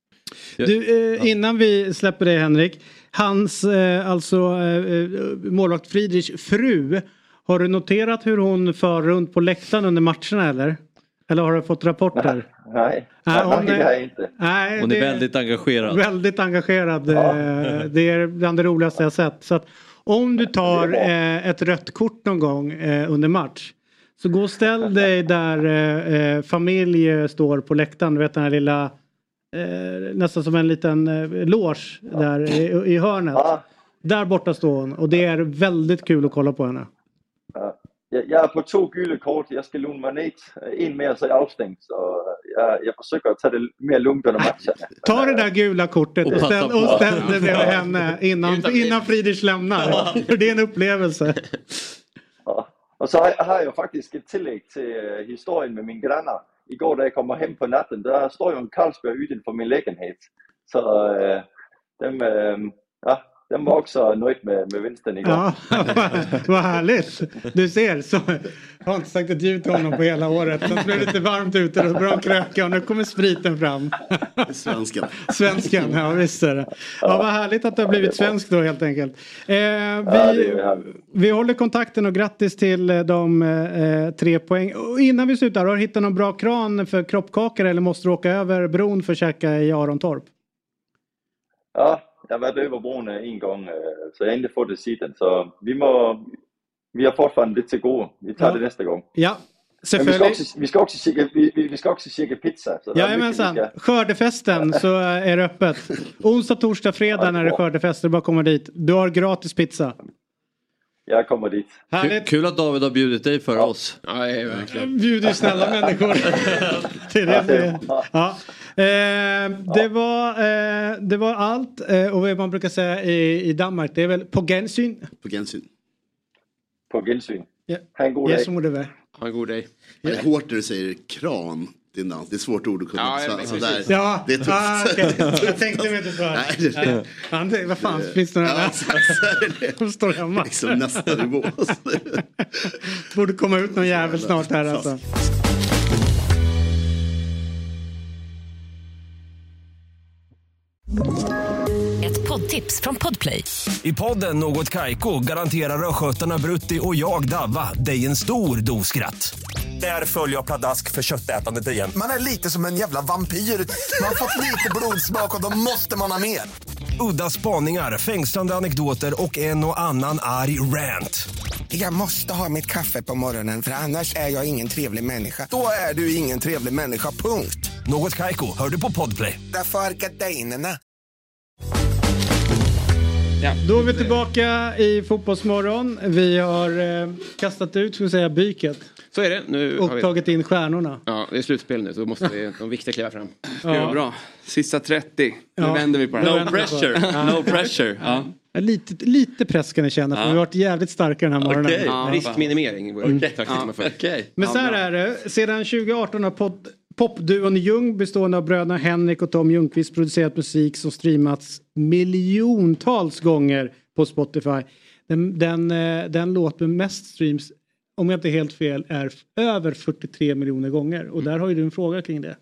Du, eh, innan vi släpper det Henrik. Hans, eh, alltså eh, eh, målvakt Friedrichs fru. Har du noterat hur hon för runt på läktaren under matcherna eller? Eller har du fått rapporter? Nej, nej, hon nej, är, inte. Nej, hon är väldigt engagerad. Väldigt engagerad. Ja. Eh, det är bland det roligaste jag sett. Så att om du tar eh, ett rött kort någon gång under match Så gå och ställ *laughs* dig där eh, eh, familj står på läktaren. Du vet den här lilla, eh, nästan som en liten eh, loge där i, i hörnet. Där borta står hon och det är väldigt kul att kolla på henne. Ja. Jeg, jeg er på to gule kort. Jeg skal lune mig ned. En mere, så er jeg afstængt. Så jeg, jeg forsøger at tage det mere lugnt under matcherna. Ta det där gula kortet och Och ställ, och ställ dig bredvid Ja. henne innan, innan Friedrich lämnar. För det är en upplevelse. Og så har, har jeg jo faktisk et tillæg til øh, historien med mine grannar. I går, da jeg kommer hjem på natten, der står jo en Carlsberg uden for min lägenhed. Så øh, dem, øh, ja, dem var också nöjd med, med vinsten igår. Ja, *laughs* vad härligt. Du ser, så, jag har inte sagt ett ljud till honom på hela året. Sen blev det lite varmt ute och han kröka och nu kommer spriten fram. Svenskan. Svenskan, ja visst är det. Ja, vad härligt att det har blivit svensk då helt enkelt. Eh, vi, vi håller kontakten och grattis till eh, de eh, tre poäng. Och innan vi slutar, har du hittat någon bra kran för kroppkakor eller måste du åka över bron för att käka i Arontorp? Ja, jeg har været broen en gång, øh, så jeg har fået det siden. Så vi må, vi har fortfarande lidt til gode. Vi tager Ja. det nästa gång. Ja, Men vi ska selvfølgelig. också, vi ska också käka, vi, vi, ska också käka pizza. Så det Jajamensan, ska- skördefesten så är det öppet. *laughs* Onsdag, torsdag, fredag när det är skördefest. Det är bara att komma dit. Du har gratis pizza. Jag kommer dit. Kul, kul att David har bjudit dig för oss. Ja, verkligen. Bjuder snälla människor. *laughs* till det. Ja. Eh, det, var, eh, det var allt. Eh, och vad man brukar säga i, i Danmark det är väl på gensyn. På gensyn. På gensyn. Ja. Ha en god dag. det. Ha en god dag. Det är hårt när du säger kran. Det är, dans. det är svårt ord att kunna. Ja, så, ja, så precis. där. Ja, Det är tufft. ah, okej. Jag tänkte mig inte för. Nej, det det. Ja, det, vad fan finns det några Ja, det. De står hemma. Liksom nästa nivå. *laughs* Borde komma ut någon jävel snart här alltså. Ett poddtips från Podplay. I podden Något Kaiko garanterar östgötarna Brutti och jag, Davva, dig en stor dos skratt. Där följer jag pladask för köttätandet igen. Man är lite som en jävla vampyr. Man har fått lite blodsmak och då måste man ha mer. Udda spaningar, fängslande anekdoter och en och annan arg rant. Jag måste ha mitt kaffe på morgonen för annars är jag ingen trevlig människa. Då är du ingen trevlig människa, punkt. Något Kaiko, hör du på Podplay. Därför är gardinerna. Då är vi tillbaka i Fotbollsmorgon. Vi har eh, kastat ut, ska vi säga, byket. Så är det. Nu har Och vi... tagit in stjärnorna. Ja, det är slutspel nu så då måste vi, de viktiga kliva fram. Ja. Ja. bra. Sista 30. Nu Ja. vänder vi på det Nu här. vänder vi på det. Ja. No pressure. Ja. Lite, lite press kan ni känna för Ja. vi har varit jävligt starka den här morgonen. Okej, Ja. riskminimering Mm. det Ja, för. okej. Men så här är det, sedan 2018 har pod- popduon Ljung bestående av bröderna Henrik och Tom Ljungqvist producerat musik som streamats miljontals gånger på Spotify. Den, den, eh, den låt med mest streams, om jag inte är helt fel, är över 43 miljoner gånger. Och där har ju du en fråga kring det.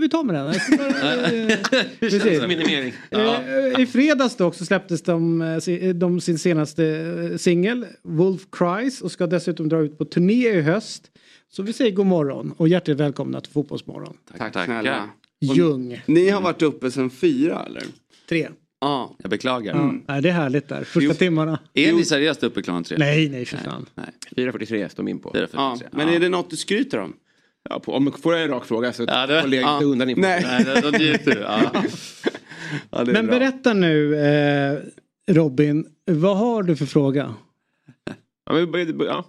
Vi, tar med den. Bara, *laughs* *laughs* eh. Minimering. Eh, I fredags dock så släpptes de, eh, de sin senaste singel Wolf Cries och ska dessutom dra ut på turné i höst. Så vi säger god morgon och hjärtligt välkomna till Fotbollsmorgon. Tack, snälla. Ljung. Ni har varit uppe sedan fyra eller? Tre. Ja. Jag beklagar. Ja, nej, det är härligt där. Första timmarna. Är ni seriöst uppe klockan tre? Nej, nej för fan. 4.43 står min på. 4.43. ja. Men är det något du skryter om? Ja, på, om får jag en rak fråga så Ja, det- håller jag inte ja. undan inför. Nej. Nej, då- du. Ja. *laughs* Ja, det är Men bra. berätta nu eh, Robin, vad har du för fråga? Ja, men, ja.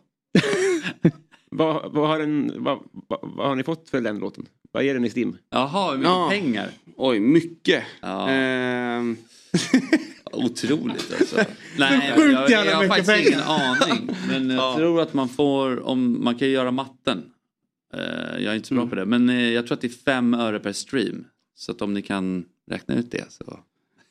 *laughs* vad, vad, har den, vad, vad, vad har ni fått för den låten? Vad är den i STIM? Jaha, hur mycket Ja. pengar? Oj, mycket. Ja. Ehm, Otroligt alltså. *laughs* Så Nej, sjukt jag, jävla jag har faktiskt ingen pengar. aning. Men jag tror att man får, om man kan ju göra matten. Eh, jag är inte så bra Mm. på det. Men eh, jag tror att det är fem öre per stream. Så att om ni kan räkna ut det så.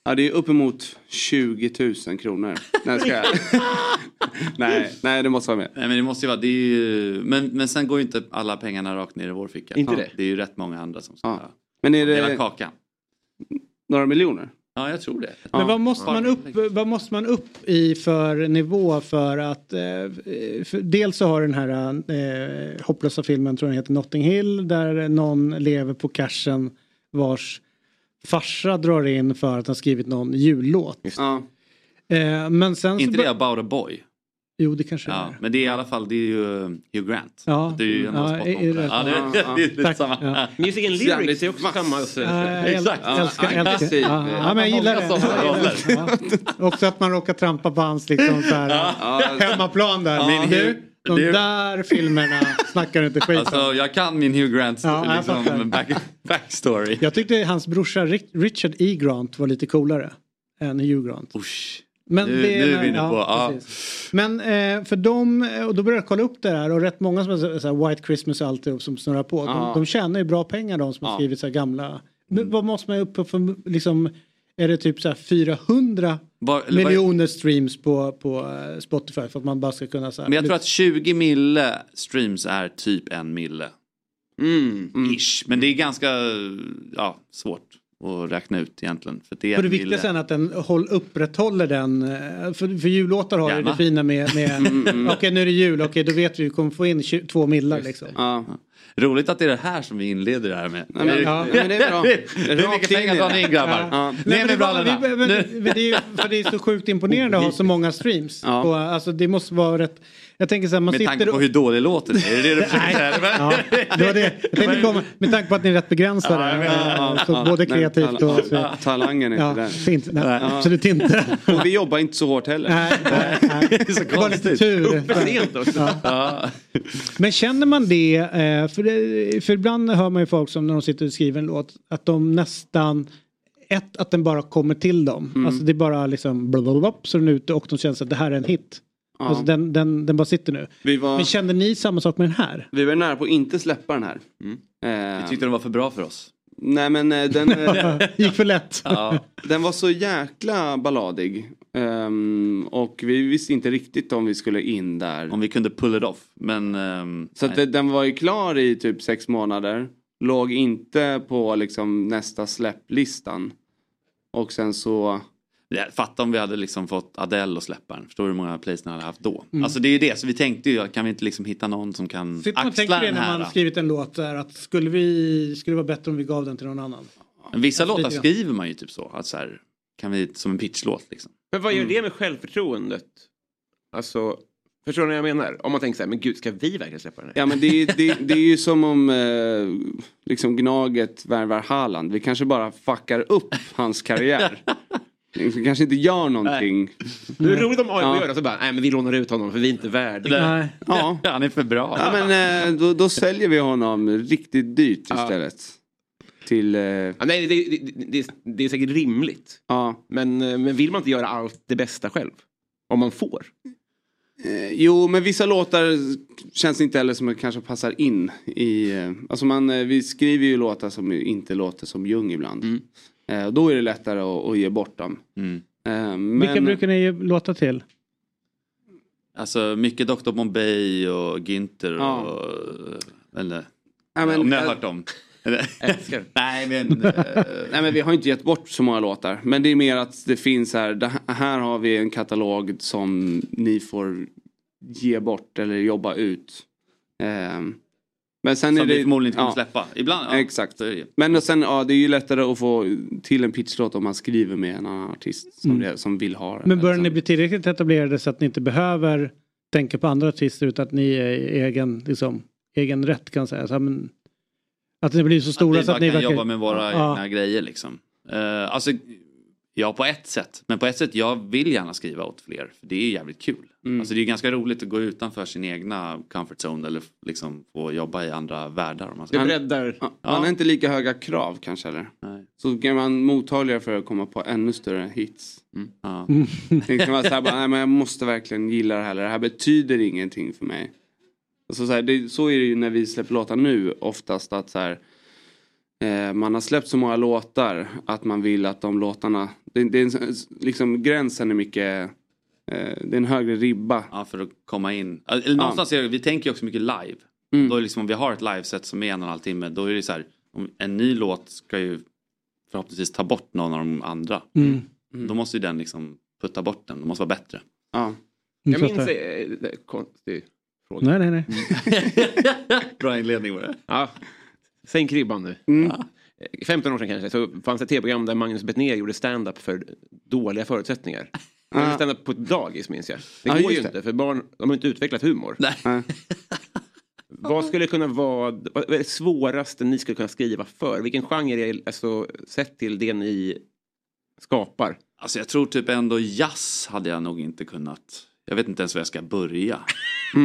ja, det är uppemot 20 000 kronor. Nej, ska jag... *laughs* nej, nej, det måste vara med. Nej men det måste ju vara, det är ju, men, men sen går ju inte alla pengarna rakt ner i vår ficka. Inte Ja, det? Det är ju rätt många andra som ska Ja. Men är dela det kakan. några miljoner? Ja, jag tror det. Men vad måste, man upp, vad måste man upp i för nivå för att... Eh, för dels så har den här eh, hopplösa filmen, tror jag den heter Notting Hill, där någon lever på cashen vars farsa drar in för att han skrivit någon jullåt. Ja. Eh, men sen Inte så... det about a boy? Jo, det kanske Ja, är. men det är i alla fall det är ju Hugh Grant. Ja. Det är ju ändå Ja, spot är- on. är det- ja, det, ja, det, ja. det är lite Tack. samma. Ja. Music and lyrics är också samma. Exakt. äl- älskar, Ja, älskar. Ja, ja, men jag gillar det. Ja. Också att man råkar trampa på hans liksom, så här, hemmaplan där. Ja. Du, de där filmerna snackar du inte skit om. Alltså, jag kan min Hugh Grant Ja, liksom, back, backstory. Jag tyckte hans brorsa Richard E. Grant var lite coolare än Hugh Grant. Usch. Men Nu- det nu är vi inne ja, på- ja. Men eh, för dem, och då började jag kolla upp det här och rätt många som har så- White Christmas och allt det som snurrar på. Ja. De, de tjänar ju bra pengar de som har Ja. skrivit så här gamla. Men vad måste man upp på för, liksom, är det typ så här 400 Var- eller var- miljoner streams på, på eh, Spotify för att man bara ska kunna så här, Men jag tror att 20 mille streams är typ en mille. Mm. Ish. Men det är ganska ja, svårt att räkna ut egentligen. För det är För det viktiga sen att den håll, upprätthåller den. eh, För, för jullåtar har ju det fina med, med *laughs* Mm, okej nu är det jul, okej då vet vi vi kommer få in 20, två millar liksom. Ja. Roligt att det är det här som vi inleder det här med. Nej, men- ja, men det är bra. *laughs* Hur mycket pengar drar det. ni in grabbar? Ja. Ja. Ner men med brallorna. det, det, är, ju- för det är så sjukt imponerande att ha så många streams. Ja. På, alltså det måste vara rätt. Jag tänker så här, man Med sitter tanke på hur dålig låten är. Är det det du *laughs* försöker? Ja, det var det. Jag tänkte komma, med tanke på att ni är rätt begränsade. Ja, menar, eh, så Ja, både kreativt och... Så, ja, Talangen är ja, inte där. fint. Nej, Ja. Absolut inte. *laughs* Och vi jobbar inte så hårt heller. Nej, nej. *laughs* Det var lite tur. För sent också. Ja. Men känner man det, eh, för, det, för ibland hör man ju folk som när de sitter och skriver en låt, att de nästan, ett, att den bara kommer till dem. Mm. Alltså det är bara liksom blablabla, så är den ute och de känner att det här är en hit. Ja. Alltså den, den, den bara sitter nu. Vi var, Men kände ni samma sak med den här? vi var nära på att inte släppa den här. Eh, Vi tyckte den var för bra för oss. Nej men eh, den, eh, *laughs* Gick för lätt. Ja. den var så jäkla balladig. Ehm, och vi visste inte riktigt om vi skulle in där. Om vi kunde pull it off. Men... ehm, Så det, den var ju klar i typ sex månader. Låg inte på liksom nästa släpplistan. Och sen så... Fatta om vi hade liksom fått Adele att släppa den. Förstår du hur många plays den hade haft då? Mm. Alltså det är ju det. Så vi tänkte ju, kan vi inte liksom hitta någon som kan Sitter man och axla tänker det den när här? man har skrivit en låt där att skulle, vi, skulle det vara bättre om vi gav den till någon annan? Men Vissa Alltså, låtar skriver man ju typ så. Att så här, kan vi, som en pitchlåt liksom. Men vad gör det med självförtroendet? Alltså, förstår ni vad jag menar? Om man tänker så här, men gud, ska vi verkligen släppa den här? Ja men det, är- det, det är ju som om eh, liksom Gnaget värvar Haaland. Vi kanske bara fuckar upp hans karriär. *laughs* Vi kanske inte gör någonting. Det är roligt om AIK Ja. gör det, så bara, nej men vi lånar ut honom för vi är inte värda. Nej. Ja. *laughs* Han är för bra. Ja men eh, då, då säljer vi honom riktigt dyrt istället. Till... Eh, Ja, nej, det, det, det, det är säkert rimligt. ja. Men, eh, men vill man inte göra allt det bästa själv? Om man får? Eh, jo men vissa låtar känns inte heller som att kanske passar in i... Eh, alltså man, vi skriver ju låtar som inte låter som Ljung ibland. Mm. Eh, och då är det lättare att, att ge bort dem. Mm. Eh, men, Vilka brukar ni ge låta till? Alltså mycket Dr Bombay och Günther Ja. och... Eller, Ja, men, om ni har eh, hört dem. *laughs* Nej men... eh, *laughs* Nej men vi har inte gett bort så många låtar. Men det är mer att det finns här, här har vi en katalog som ni får ge bort eller jobba ut. Ehm, men sen är som det... vi förmodligen inte kommer ja, släppa. Ibland, ja. Exakt. Är. Men sen, ja det är ju lättare att få till en pitchlåt om man skriver med en annan artist som, Mm. det, som vill ha det. Men börjar Liksom. ni bli tillräckligt etablerade så att ni inte behöver tänka på andra artister utan att ni är egen, liksom, egen rätt kan säga. Så, men, att ni blir så stora att vi så att ni kan verkar... jobba med våra Ja. egna grejer liksom. Uh, alltså, ja på ett sätt. Men på ett sätt, jag vill gärna skriva åt fler. För det är jävligt kul. Mm. Alltså det är ganska roligt att gå utanför sin egna comfort zone eller liksom få jobba i andra världar. Om man ska. Det breddar. Ja, Man har inte lika höga krav kanske eller? Nej. Så kan man mottagligare för att komma på ännu större hits. Ja. *laughs* Det kan vara så här, bara, nej men jag måste verkligen gilla det här. Det här betyder ingenting för mig. Alltså så, här, det, så är det ju när vi släpper låtar nu oftast att så här, man har släppt så många låtar att man vill att de låtarna, det, det är en, liksom gränsen är mycket, eh, det är en högre ribba. Ja, för att komma in. Eller någonstans är det, vi tänker ju också mycket live. Mm. Då är liksom, om vi har ett liveset som är en och en halv timme, då är det så här, om en ny låt ska ju förhoppningsvis ta bort någon av de andra. Mm. Då måste ju den liksom putta bort den, det måste vara bättre. Ja. Jag minns... eh, är Konstig fråga. Nej, nej, nej. *laughs* Bra inledning var det. Ja. Sänk ribban nu. Mm. Eh, 15 år sedan kanske så fanns ett tv-program där Magnus Bettner gjorde stand-up för dåliga förutsättningar. Jag har stand på ett dagis minns jag. Det Ja, går ju det. inte för barn de har inte utvecklat humor. Nej. Vad skulle kunna vara vad är det svåraste ni skulle kunna skriva för? Vilken genre är alltså sett till det ni skapar? Alltså jag tror typ ändå jazz hade jag nog inte kunnat. Jag vet inte ens var jag ska börja.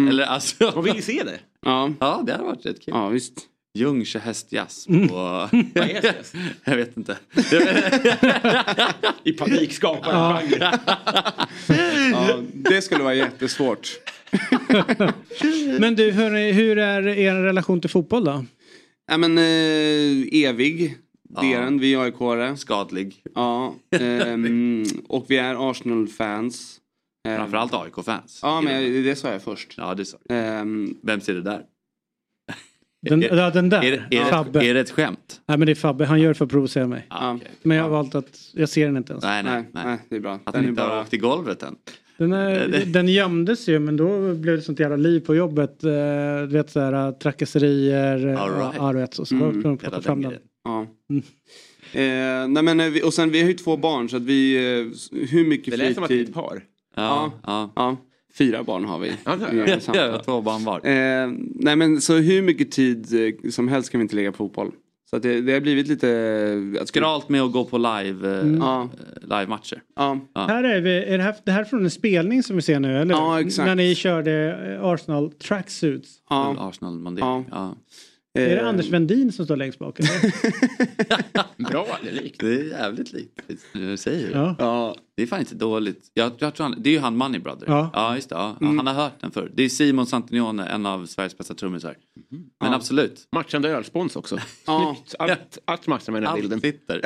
Eller alltså. Man vill ju se det. Ja. ja, det hade varit rätt kul. Ja, visst. Ljung kör hästjazz. Mm. På... *laughs* Vad är hästjazz? jag vet inte. *laughs* I panik skapar en Ja. *laughs* Ja, det skulle vara jättesvårt. Men du, hörni, hur är er relation till fotboll då? Ja, men eh, evig. Det är den. Vi är AIK-are. Skadlig. Ja. ehm, och vi är Arsenal-fans. Ehm, Framförallt AIK-fans. Ja, men det sa jag först. Ja, det sa Ehm, Vem ser det där? Den, ja, den där. Är det, är, Fabbe. det, är det ett skämt? Nej men det är Fabbe, han gör det för att provocera mig. Ah, okej. Men jag har valt att, jag ser den inte ens. Nej, nej, nej. det är bra. Att Den den är inte har bara- åkt i golvet än. Den, är, Det- den gömdes ju men då blev det sånt jävla liv på jobbet. Eh, du vet såhär trakasserier. eh, All right. Du vet, så, Mm. mm. de plocka fram den. Ja. Eh, nej men, eh, vi, och sen vi har ju två barn så att vi, eh, hur mycket Det lät som att det är ett fritid- par. Ja, ja. ja. Fyra barn har vi. Ja, jag. Gemensamt. Ja, två barn var. Eh, nej men så hur mycket tid eh, som helst kan vi inte lägga på fotboll. Så att det, det har blivit lite... eh, Skralt med att gå på live, eh, Mm. Ja. live-matcher. Ja. Här är, vi, är det, här, det här från en spelning som vi ser nu eller? Ja, exakt. När ni körde eh, Arsenal tracksuits. Ja. Arsenal man Ja. Ja. Är det Eh, Anders Wendin som står längst bak? *laughs* Bra, det är likt. Det är jävligt likt. Du säger det. Ja. Ja. Det är fan inte dåligt. Jag, jag tror han, det är ju han Money Brother. Ja. just det. Ja. Mm. Han har hört den förr. Det är Simon Santinione, en av Sveriges bästa trummisar. Men absolut. Matchande ölspons också. *laughs* Ja. Snyggt. Allt, allt matchar med den här bilden. Allt sitter.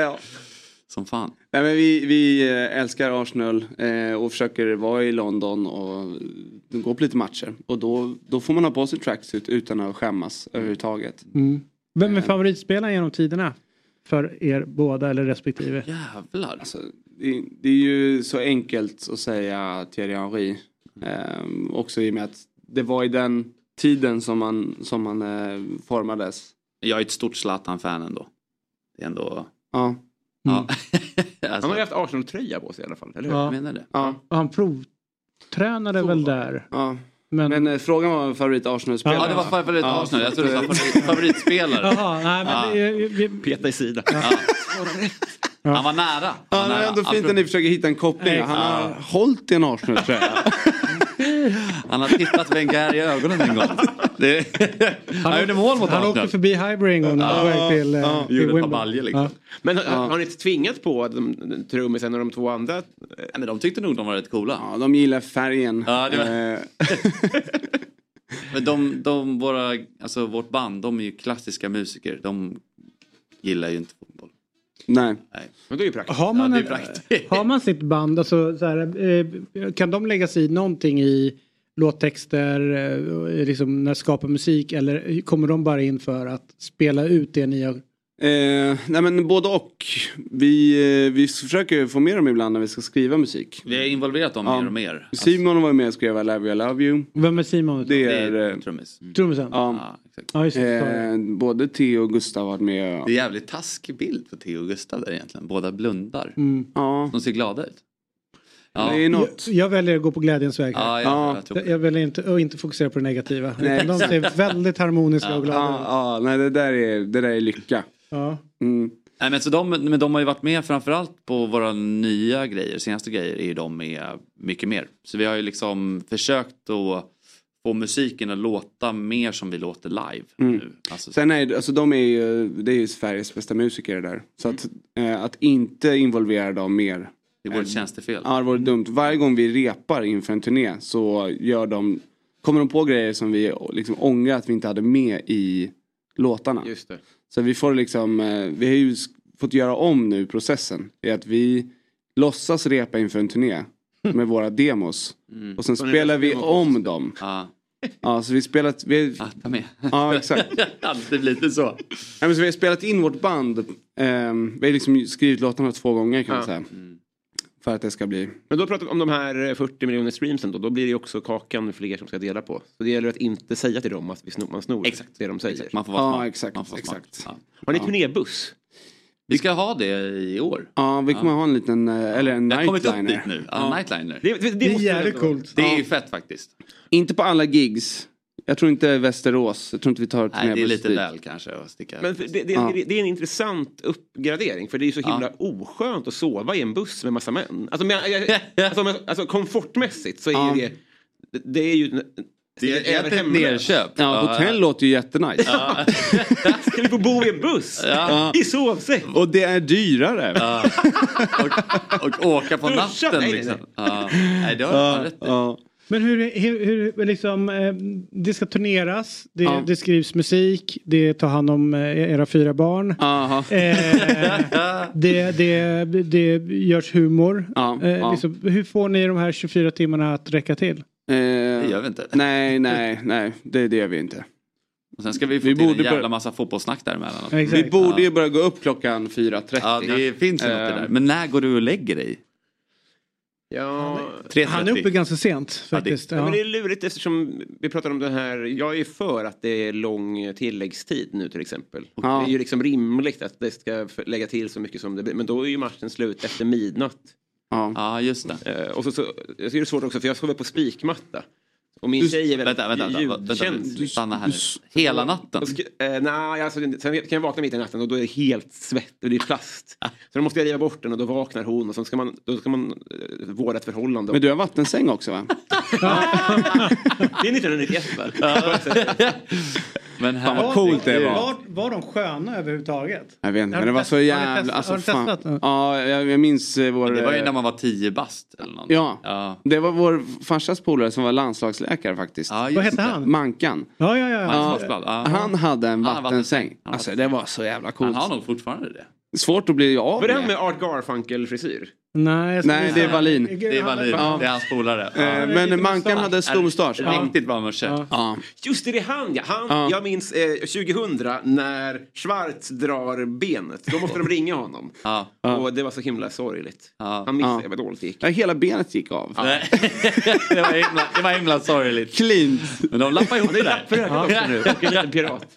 Som fan. Nej, men vi, vi eh, älskar Arsenal eh, och försöker vara i London och eh, gå på lite matcher. Och då, då får man ha på sig tracksuit utan att skämmas överhuvudtaget. Mm. Vem är favoritspelaren genom tiderna? För er båda eller respektive? Jävlar. Alltså, det, det är ju så enkelt att säga Thierry Henry. Eh, också i och med att det var i den tiden som man, som man eh, formades. Jag är ett stort Zlatan-fan ändå. Det är ändå... Ja. Ja. *laughs* Han alltså, har ju haft Arsenal-tröja på sig i alla fall, eller hur? Ja. jag menar det. Ja. Och han provtränade väl där. ja. Men, Men eh, frågan var favorit Arsenal-spelare. Ja, det var favorit Ja. Arsenal. Jag trodde det var favorit, *laughs* favoritspelare. Jaha, nej men Ja. det, vi, vi, Peta i sidan. Han var nära. Ja, Han det var är nära. ändå fint att ni försöker hitta en koppling. Han har hållit i en Arsenal-tröja. *laughs* Han har tittat Wenger i ögonen en gång. Det... Han gjorde mål mot han åkte förbi Highbury en gång han på väg till, eh, ja. till Gjorde ett par liksom. Ja. Men har, har ni tvingat på de- trummisen och de två andra? Nej, men de tyckte nog de var rätt coola. Ja, de gillar färgen. Ja, det var- Eh, *laughs* Men de, de, våra, alltså vårt band, de är ju klassiska musiker. De gillar ju inte fotboll. Nej. Nej. Men det är ju praktiskt. Har man, Ja, det är en- praktiskt. har man sitt band, alltså, så här, eh, kan de lägga sig i någonting i låttexter, eh, liksom när de skapar musik eller kommer de bara in för att spela ut det ni har? Eh, nej men både och. Vi, eh, vi försöker få med dem ibland när vi ska skriva musik. Vi har involverat dem Ja. mer och mer. Alltså, Simon var med och skrev I love you, I love you. Vem är Simon? Det det är... är eh, trummis. Trummisen? Ja, Ja, exakt. Eh, både Theo och Gustav har varit med. Det är jävligt taskig bild på Theo och Gustav där egentligen. Båda blundar. Mm. Ja, De ser glada ut. Ja, det är något. Jag, jag väljer att gå på glädjens väg. här. ja, Ja. jag, jag väljer inte att inte fokusera på det negativa. Nej, de ser väldigt harmoniska och glada Ja, ut. ja, nej det där är, det där är lycka. Ja. Mm. Nej, men, så de, men de har ju varit med framförallt på våra nya grejer. Senaste grejer är ju de med mycket mer. Så vi har ju liksom försökt att få musiken att låta mer som vi låter live Mm. nu. Alltså, Sen är det- alltså de är ju, det är ju Sveriges bästa musiker där. Så att, eh, att inte involvera dem mer. det vore ett tjänstefel. Ja, det vore dumt. Varje gång vi repar inför en turné så gör de, kommer de på grejer som vi liksom ångrar att vi inte hade med i låtarna. Just det. Så vi får liksom, eh, vi har ju fått göra om nu processen. I att vi låtsas repa inför en turné *laughs* med våra demos. Mm. Och sen ni spelar vi om dem. Ja, Ja, så vi spelat, vi, *laughs* ah, ta med. ja exakt. *laughs* Alltid lite så. Nej, men så vi har spelat in vårt band. ehm, vi har liksom skrivit låtarna två gånger kan man Ja. säga. För att det ska bli... Men då pratar vi om de här 40 miljoner streamsen då, då blir det ju också kakan fler som ska dela på. Så det gäller att inte säga till dem att vi snor, man snor Exakt. det de säger. Man får vara Ja, smart. exakt, Man får vara smart. exakt. Ja. Har ni turnébuss? Vi ska ha det i år. Ja, vi kommer ha en liten, eh, eller en Jag har kommit upp nightliner. dit nu. Ja, nightliner. Det, det, det, är måste jävligt coolt. Det är ju fett faktiskt. Inte på alla gigs. Jag tror inte Västerås. Jag tror inte vi tar Nej, det är lite väl kanske att sticka. Men det, det, Ja. det, är en intressant uppgradering för det är så himla oskönt att sova i en buss med massa män. Alltså, men, alltså, men, alltså komfortmässigt så är Ja. ju det, det är ju Det är ett hemlöst. nerköp. Ja, hotell låter ju jättenice. *laughs* Ska vi få bo i en buss? Ja. I sovsäck? Och det är dyrare. Ja. och, och åka på Duscha? natten Nej, nej, liksom. nej. Ja. Nej, det har du rätt i. Men hur, hur, hur liksom, eh, det ska turneras, det, Ja. det skrivs musik, det tar hand om eh, era fyra barn. Eh, *laughs* det, det, det görs humor. Ja, Eh, ja. liksom, hur får ni de här 24 timmarna att räcka till? Eh, Det gör vi inte. Nej, nej, nej. Det, det gör vi inte. Och sen ska vi få Vi till en borde jävla börja- massa fotbollssnack däremellan. Exakt. Vi borde ju börja gå upp klockan 4.30. Ja, det finns ju något i det där. Eh, Men när går du och lägger dig? Ja, 3.30. Han är uppe ganska sent Ja, det- faktiskt. Ja, men det är lurigt eftersom vi pratar om det här. Jag är för att det är lång tilläggstid nu till exempel. Ja. Det är ju liksom rimligt att det ska lägga till så mycket som det blir. Men då är ju matchen slut efter midnatt. ja. Ja, just det. Eh, och så, så, jag tycker det är svårt också för jag sover på spikmatta. Och min Du- tjej är väldigt Vänta, vänta, vänta, vänta, ljudkänslig. vänta. Stanna här nu. Hela natten? Eh, nej, alltså, sen kan jag vakna mitt i natten och då är det helt svett och det är plast. Så då måste jag riva bort den och då vaknar hon och så ska man, då ska man eh, vårda ett förhållande. Men du har vattensäng också va? *laughs* Det är 1991 va? *laughs* Men här, Fan vad coolt det var. Var, var de sköna överhuvudtaget? Jag vet inte, men det var så jävla... Alltså, har du fan. testat? Ja, jag, jag minns eh, vår... det var ju när man var 10 bast eller något. Ja, Ja. det var vår farsas polare som var landslagsläkare faktiskt. Ja, Vad hette han? Mankan. Ja, ja, ja. Han hade en Han vattensäng. Han Alltså det var så jävla Han coolt. har nog fortfarande det. Svårt att bli av Var det han med. Art Garfunkel-frisyr? Nej, Nej, det är Wallin. Det är Wallin. Ja. Det är hans polare. Eh, Ja. Men Mankan hade stor mustasch. Ja. Riktigt bra morse. Ja. Ja. Just det, det är han ja. Han, Ja. Jag minns eh, 2000 när Schwarz drar benet. Då måste de ringa honom. Ja. Och det var så himla sorgligt. Ja. Han missade Ja. vad dåligt det gick. Ja, hela benet gick av. *laughs* Det, var himla, det var himla sorgligt. Clean. Men de lappar ihop det där. Också nu. Och en liten pirat.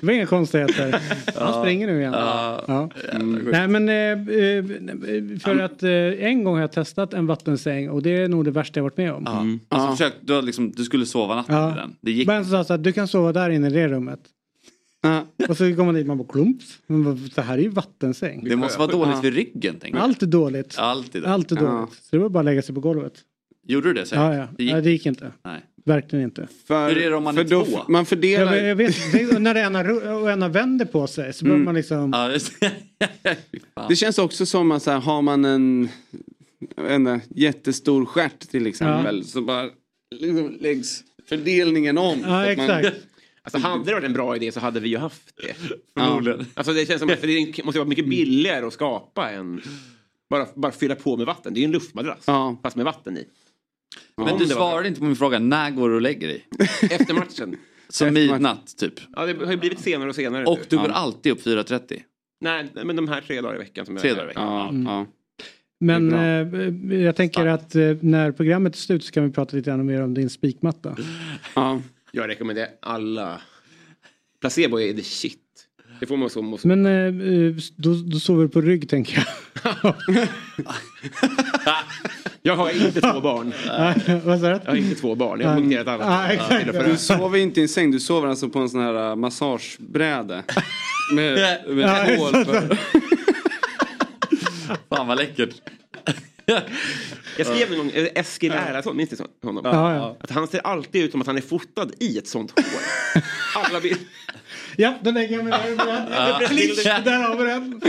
Det var inga konstigheter. *laughs* Han springer nu igen. Ja. Ja. Mm. Nej men eh, eh, för att eh, en gång har jag testat en vattensäng och det är nog det värsta jag varit med om. Ja. Alltså, Ja. försök, du, liksom, du skulle sova natten Ja. med den. Det gick Men så sa du kan sova där inne i det rummet. Ja. Och så kommer man dit man bara klumps. Man bara, Det här är ju vattensäng. Det måste vara dåligt för ryggen tänker jag. Allt är dåligt. Alltid. Allt är Ja. dåligt. Så det var bara att lägga sig på golvet. Gjorde du det säkert? Ja, ja. Det gick? Nej, det gick inte. Nej. Verkligen inte. För, Hur är det om man för är då, två? Man fördelar... jag vet, det, när det ena, ena vänder på sig så Mm. man liksom... Ja, *laughs* det. Känns också som att så här, har man en inte, jättestor stjärt till exempel så bara liksom läggs fördelningen om. Ja, Så att man- exakt. Alltså hade det varit en bra idé så hade vi ju haft det. *laughs* Förmodligen. Alltså det känns som att för det måste vara mycket billigare att skapa än bara, bara fylla på med vatten. Det är ju en luftmadrass Ja. fast med vatten i. Men du svarade inte på min fråga. När går du och lägger dig? *laughs* Efter matchen. *laughs* Som midnatt typ. Ja, det har ju blivit senare och senare Och nu. du går alltid upp 4.30? Nej, men de här tre dagar i veckan som Tre dagar i veckan. Ja, ja. Men eh, jag tänker att eh, när programmet är slut så kan vi prata lite grann mer om din spikmatta. Ja. Jag rekommenderar alla. Placebo är the shit. Det får man så måste... Men eh, då, då sover du på rygg tänker jag. *laughs* Jag har inte två barn. *laughs* Vad sa du? Jag har inte två barn. Jag har punkterat alla. Exakt. Du sover inte i en säng, du sover alltså på en sån här uh, massagebräde. Med, *laughs* med Ja, hål för... Fan vad läckert. Jag skrev en gång, eh, Eskil Erlandsson, minns ni så- honom? Ja, ja. Att han ser alltid ut som att han är fotad i ett sånt hår. Alla bilder. Ja, då lägger jag mig där. Där har vi den.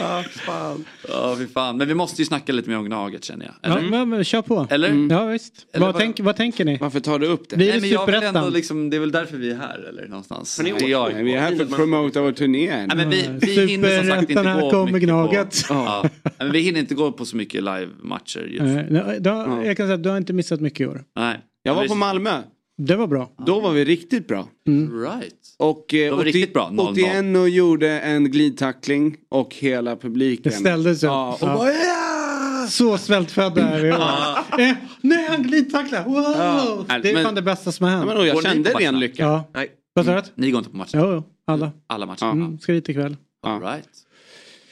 Ah, fan. Ja, fy fan. Men vi måste ju snacka lite mer om Gnaget känner jag. Ja, Eller? men, men, kör på. Eller? Ja, visst. Eller Vad, vad- tänk, vad tänker ni? Varför tar du upp det? Blir Nej, det men jag vill ändå liksom, det är väl därför vi är här eller någonstans. Men Det är jag. Nej, vi är här för att promota vår turné. Nej, men vi, vi hinner som sagt inte gå kommer Gnaget. på... Ja. Men vi hinner inte gå på så mycket live-matcher just då, Jag kan säga att du har inte missat mycket i år. Nej. Jag var på Malmö. Det var bra. Då var vi riktigt bra. Right. Och eh, 80 riktigt bra, 0-0. 81 och gjorde en glidtackling och hela publiken. Det ställdes upp. Ja, och Ja. bara, ja! Så svältfödda är vi. *laughs* eh, nej, han glidtacklar. Wow! Ja. Det är Men- fan det bästa som har Ja, hänt. men, och jag kände ren lycka. Ja. Nej. Vad sa du? Ni går inte på matchen? Jo, alla. Alla matcher? Mm, ska dit ikväll. All right.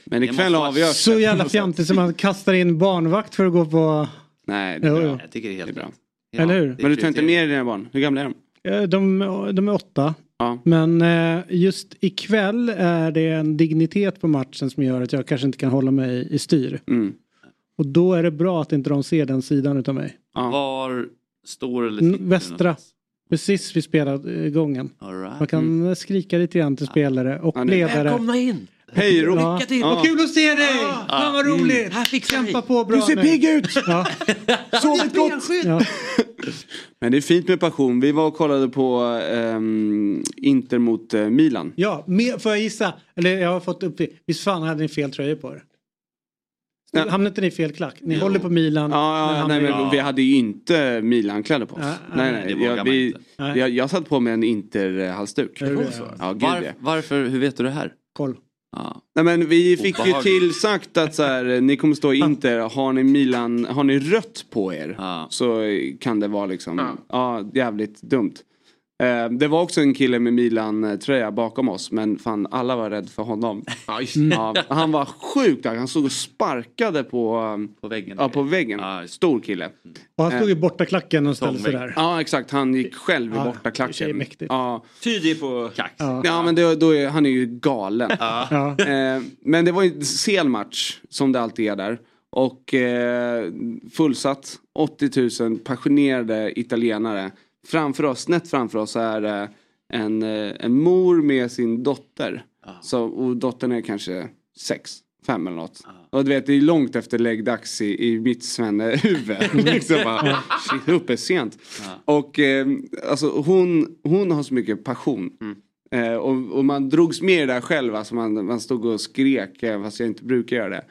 Men ikväll avgörs Så det. jävla fjantigt som man kastar in barnvakt för att gå på... Nej, det är Jo, bra. Jag tycker det är helt bra. Eller hur? Men du tar inte med dig dina barn? Hur gamla är de? Eh, De, de är åtta. Men eh, just ikväll är det en dignitet på matchen som gör att jag kanske inte kan hålla mig i styr. Mm. Och då är det bra att inte de ser den sidan utav mig. Var står eller sitter Västra. Precis vid spelargången. All right. Man kan skrika lite grann till spelare och Ja, ledare. Välkomna in! Hej, Rob. Ja. Lycka till. Vad Ja. kul att se dig! Ja. Fan vad Mm. roligt! Här Kämpa på bra Du ser pigg ut! Ja. *laughs* Sovit gott! Ja. Men det är fint med passion. Vi var och kollade på ehm, Inter mot eh, Milan. Ja, med, får jag gissa? Eller jag har fått upp Visst fan hade ni fel tröjor på er? Ja. Hamnade inte ni i fel klack? Ni håller på Milan. Ja, ja, nej, men vi hade ju inte Milan-kläder på oss. Ja, nej, nej, nej. det Jag, vi, jag, jag satt på mig en Inter-halsduk. Är det det? Ja, Var, ja. varför, hur vet du det här? Koll. Ja. Nej men vi fick ju Obehagligt. tillsagt att så här, ni kommer stå i Inter, har ni Milan, har ni rött på er så kan det vara liksom, ja, jävligt dumt. Eh, det var också en kille med Milan-tröja bakom oss men fan alla var rädda för honom. Ja, han var sjukt han stod och sparkade på, um, På väggen? ja, på väggen. Stor kille. Och han stod Eh, i borta klacken och ställde sig där. Ja exakt, han gick själv i Ja, borta det är klacken. mäktigt. Ja. Tydlig på... Kax. Ja. Ja men det, då är, han är ju galen. Ja. Eh, men det var ju en sen match som det alltid är där. Och eh, fullsatt, 80 000 passionerade italienare. Framför oss, snett framför oss är det en, eh, en mor med sin dotter. Så, och dottern är kanske sex, fem eller något. Och du vet det är långt efter läggdags i, i mitt svennehuvud. *laughs* liksom bara, shit, uppe sent. Och eh, alltså hon, hon har så mycket passion. Eh, och, och man drogs med i det där själv. Alltså man, man stod och skrek eh, fast jag inte brukar göra det.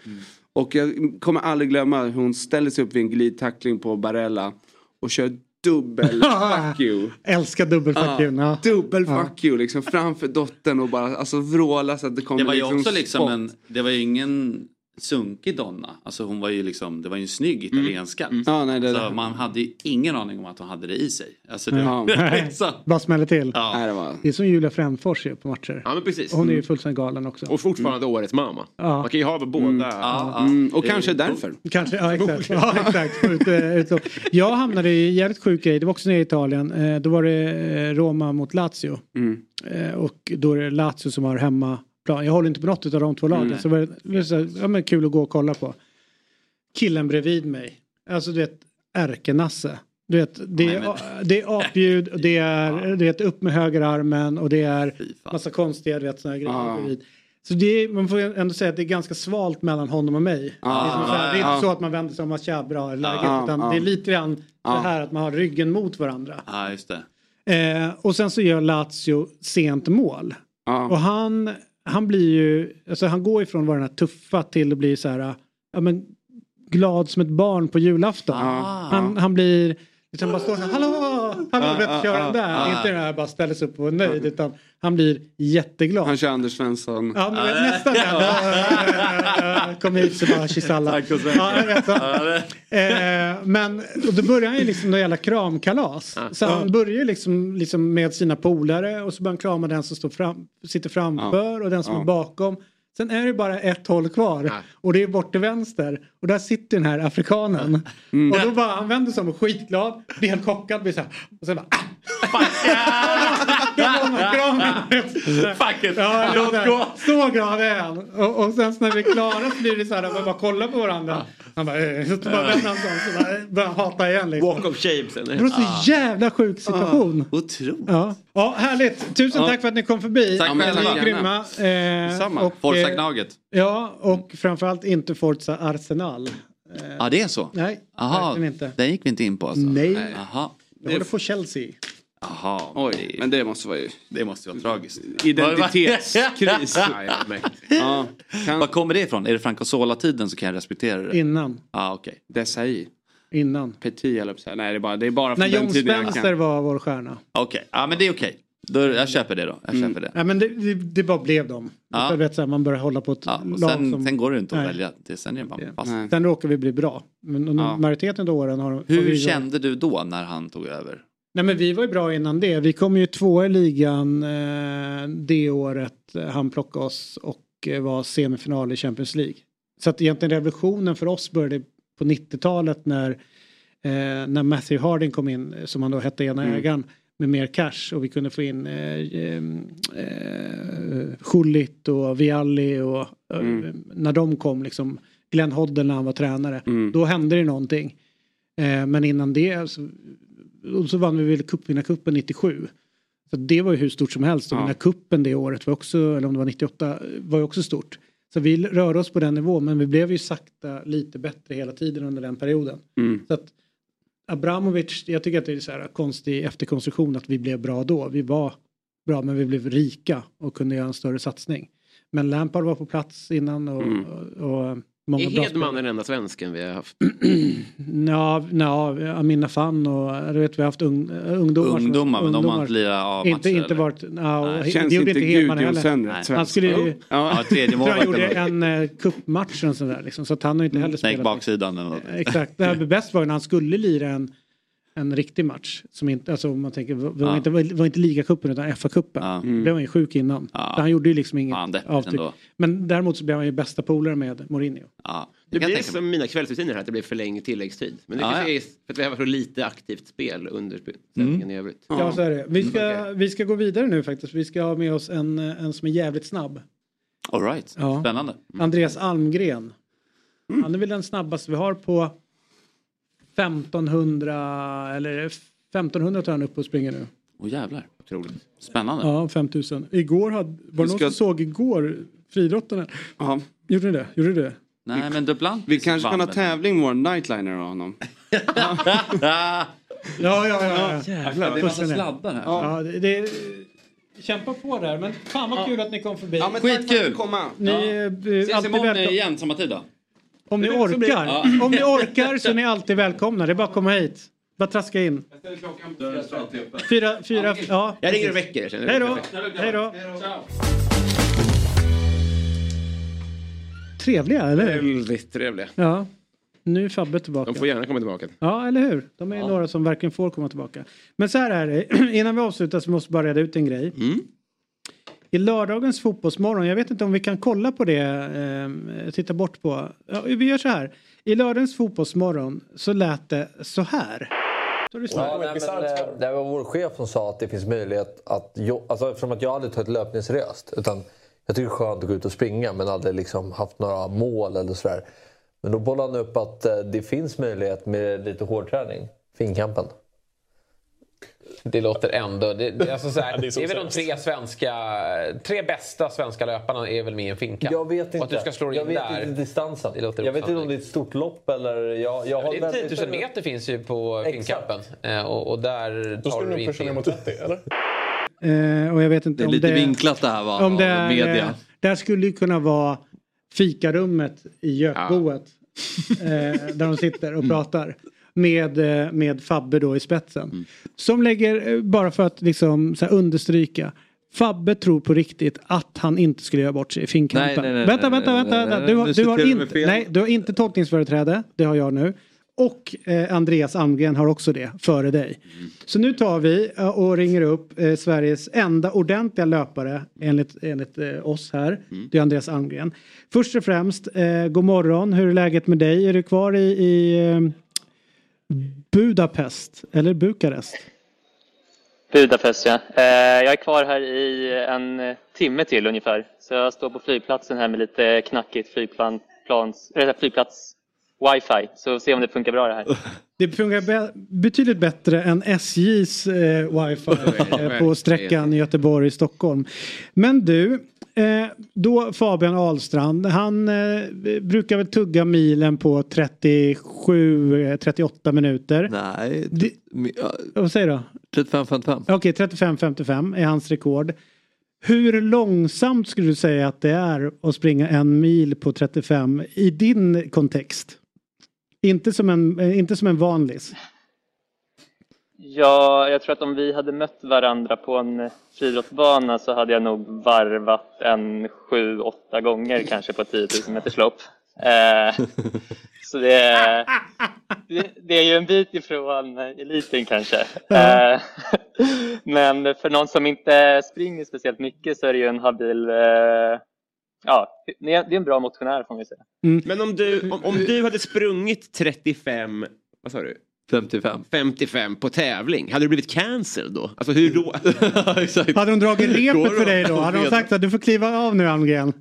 Och jag kommer aldrig glömma hur hon ställer sig upp vid en glidtackling på Barella och kör dubbel *laughs* fuck you. Älskar dubbel fuck you. Ja. Dubbel Ja. fuck you liksom framför dottern och bara alltså vråla så att det kommer Det var ju liksom också liksom spott. en, det var ju ingen sunkig donna. Alltså hon var ju liksom, det var ju en snygg italienska. Ja, nej, det, Så man hade ju ingen aning om att hon hade det i sig. Alltså det, Ja. så, Bara *laughs* *laughs* smäller till. ja. Nej, det var... Det är som Julia Frändfors ju på matcher. Ja men precis. Hon är ju fullständigt galen också. Och fortfarande årets mamma. Ja. Man kan ju ha båda. Ja, ja. Mm, och Det kanske därför. Kanske, ja *laughs* exakt. Ja, exakt. Ut, ut, och- jag hamnade i jävligt sjuk grej, det var också nere i Italien. Eh, Då var det eh, Roma mot Lazio. Mm. Eh, Och då är det Lazio som har hemmaplan. Jag håller inte på något av de två lagen. Mm. Så var det, det så här, ja, men kul att gå och kolla på. Killen bredvid mig. Alltså du vet, ärkenasse. Du vet, det Nej, är, men- det är apljud, och det är, *laughs* det är upp med högerarmen och det är massa konstiga du vet, såna grejer. Ja. Så det är, man får ändå säga att det är ganska svalt mellan honom och mig. Ja. Det är, så här, det är Ja. inte så att man vänder sig om och tja bra läget. Ja. Utan Ja. det är lite grann Ja. det här att man har ryggen mot varandra. Ja, just det. Eh, och sen så gör Lazio sent mål. Ja. Och han, han blir ju, alltså han går ifrån att vara den här tuffa till att bli så här, ja men glad som ett barn på julafton. Ah. Han, han blir, liksom bara står så här, hallå, hallå, Ah, vet, ah, kör ah, den där. Inte den här bara ställer sig upp och är nöjd utan han blir jätteglad. Han kör Anders Svensson. Ja, men nästan den. Kom hit så bara kyss alla. Ja, jag vet så. Eh, men och då börjar han ju liksom någon jävla kramkalas. Så han börjar ju liksom, liksom med sina polare och så börjar han krama den som står fram, sitter framför och den som är bakom. Sen är det bara ett håll kvar och det är bort till vänster. Och där sitter den här afrikanen. Mm. Och då bara han vänder sig om och skitglad, blir helt chockad, blir så här, och sen bara ah, *laughs* Fuck it, Ja, låt gå. Så glad är han. Och, och sen när vi är klara så blir det så här att man bara kollar på varandra. Han bara, eh, så bara vänder han sig om så bara börjar han hata igen liksom. Walk of shame sen. Det var så jävla sjuk situation. Otroligt. Ja. ja, härligt. Tusen tack för att ni kom förbi. Tack Ni själva. är grymma. Eh, Detsamma. och, Forza eh, Gnaget. Ja, och framförallt inte Forza Arsenal. Eh, Ja, det är så. nej, Aha, verkligen inte. den gick vi inte in på alltså. Nej. Aha. Jag håller på Chelsea. Aha. Oj, men det måste vara ju Det måste vara tragiskt. *laughs* identitetskris. *laughs* ja, kan... Var kommer det ifrån? Är det Francozola-tiden så kan jag respektera det. Innan. ah, okej. Desai. Innan. Petit eller så. Nej det är bara, det är bara för När den John tiden Spencer kan. var vår stjärna. Okej, ja men det är okej. Då, jag köper det då. Jag Mm. köper det. Ja, men det, det, det bara blev dem. Ja. Jag vet, så här, man börjar hålla på ett Ja, lag sen, som... sen går det inte att Nej. välja. Det, sen är det bara pass. Nej. Sen råkar vi bli bra. Men under Ja. majoriteten av åren har, har Hur vi kände du då när han tog över? Nej men vi var ju bra innan det. Vi kom ju två i ligan eh, det året han plockade oss och eh, var semifinal i Champions League. Så att egentligen revolutionen för oss började på 90-talet när, eh, när Matthew Harding kom in, eh, som han då hette, ena Mm. ägaren, med mer cash och vi kunde få in eh, eh, eh, och Vialli och Mm. när de kom liksom, Glenn Hoddle när han var tränare, Mm. då hände det någonting. Men innan det så, och så vann vi väl cupvinnarcupen 97. Så det var ju hur stort som helst. Och Ja. den här kuppen det året var också, eller om det var 98, var ju också stort. Så vi rörde oss på den nivån men vi blev ju sakta lite bättre hela tiden under den perioden. Mm. Så att Abramovic, jag tycker att det är så här konstig efterkonstruktion att vi blev bra då. Vi var bra men vi blev rika och kunde göra en större satsning. Men Lampard var på plats innan och, Mm. och, och många Är Hedman den enda svensken vi har haft? *clears throat* Ja, ja, Amina Fan och du vet, vi har haft ung, ungdomar. som- Ungdomar, men de har ungdomar. inte lirat av Inte, matcher, inte eller? varit, ja, Nej. det Känns gjorde inte inte Hedman heller. rätt Han skulle ju, Ja. Tredje *laughs* målvakten. gjorde en uh, cupmatch och sådär liksom, så att han har inte heller Nej, spelat. baksidan eller något. Exakt, det *laughs* bäst var när han skulle lira en, en riktig match. Som inte, alltså om man tänker, var, var Ja. inte, var inte ligacupen utan FA-cupen. Ja. Då blev han ju sjuk innan. Ja. Han gjorde ju liksom inget Fan, avtryck. ändå. Men däremot så blev han ju bästa polare med Mourinho. Ja, Det jag blir som mina kvällsrutiner här, att det blir förlängd tilläggstid. Men det Ja, kanske ja. är för att vi har så lite aktivt spel under sändningen i övrigt. Ja, så är det. Vi ska, vi ska gå vidare nu faktiskt. Vi ska ha med oss en, en som är jävligt snabb. All right. Ja. Spännande. Andreas Almgren. Han är väl den snabbaste vi har på 1500 eller 1500 tar han upp och springer nu. Åh jävlar. Otroligt. Spännande. Ja, 5000. Igår hade, var det någon ska- som såg igår friidrottarna? Ja. Gjorde ni det? Gjorde du det? Nej, men Duplantis Vi kanske kan ha tävling med vår nightliner av honom. *laughs* Ja, ja, ja. ja. Jävlar, det är massa sladdar här. Ja, det, det, kämpa på där, men fan vad kul att ni kom förbi. Ja, men tack för att Skitkul. du kom med. Ni är eh, Ses imorgon igen samma tid då. Om ni blir orkar. Ja. Om ni orkar så är ni alltid välkomna. Det är bara att komma hit. Bara traska in. Fyra, fyra, ja. Jag ringer och väcker er. Hej då. Hej då. Trevliga, eller hur? Väldigt trevliga. Ja. Nu är Fabbe tillbaka. De får gärna komma tillbaka. Ja, eller hur? De är några som verkligen får komma tillbaka. Men så här är det. *clears throat* Innan vi avslutar så måste vi bara reda ut en grej. Mm. I lördagens fotbollsmorgon, jag vet inte om vi kan kolla på det, eh, titta bort på. Ja, vi gör så här. I lördagens fotbollsmorgon så lät det så här. Så det Ja, nej, men, eh, det var vår chef som sa att det finns möjlighet att... Alltså, eftersom att jag aldrig tagit löpningsröst. Utan jag tycker det är skönt att gå ut och springa men aldrig liksom haft några mål eller sådär. Men då bollade han upp att eh, det finns möjlighet med lite hårdträning. Finkampen. Det låter ändå... Det, det, alltså så här, Ja, det är det, är väl de tre svenska... Tre bästa svenska löparna är väl med i en finkamp. Jag vet inte. Och att du ska slå jag in vet där. inte distansen. Det låter jag vet inte om det är ett stort lopp eller... Jag, jag har Det är väldigt- 10 000 meter finns ju på finkampen. Eh, Och, och där tar du inte in. 30 eller? Eh, och jag vet inte Det är om lite det, vinklat det här va? om det av är, media. eh, Det här skulle ju kunna vara fikarummet i Gökboet. Eh, där de sitter och pratar. Med, eh, med Fabbe då i spetsen. Som lägger, eh, bara för att liksom så här understryka. Fabbe tror på riktigt att han inte skulle göra bort sig i finkampen. Nej, nej, nej, vänta, vänta, vänta. Du, har, du, inte, fel. nej, du har inte tolkningsföreträde. Det har jag nu. Och eh, Andreas Almgren har också det före dig. Så nu tar vi eh, och ringer upp eh, Sveriges enda ordentliga löpare enligt, enligt eh, oss här. Det är Andreas Almgren. Först och främst, eh, god morgon. Hur är läget med dig? Är du kvar i, i eh, Budapest eller Bukarest? Budapest ja. Eh, jag är kvar här i en timme till ungefär. Så jag står på flygplatsen här med lite knackigt flygplan, plans, flygplats wifi. Så se om det funkar bra det här. *laughs* Det fungerar be- betydligt bättre än SJs eh, wifi *laughs* eh, på sträckan Göteborg-Stockholm. Men du, eh, då Fabian Ahlstrand, han eh, brukar väl tugga milen på 37-38 minuter. Nej, Det, vad säger du? 35-55. Okej, 35-55 är hans rekord. Hur långsamt skulle du säga att det är att springa en mil på 35 i din kontext? Inte som en, eh, inte som en vanlis. Ja, jag tror att om vi hade mött varandra på en eh, friidrottsbana så hade jag nog varvat en sju, åtta gånger kanske på 10 000 meters lopp. Eh, *laughs* så det är, det, det är ju en bit ifrån eliten kanske. Eh, *laughs* men för någon som inte springer speciellt mycket så är det ju en habil, eh, ja, det är en bra motionär får man säga. Mm. Men om du, om, om du hade sprungit 35, vad sa du? 55. 55 på tävling. Hade du blivit cancelled då? Alltså hur då? *laughs* Hade de dragit repet för dig då? Hade de sagt att du får kliva av nu Almgren?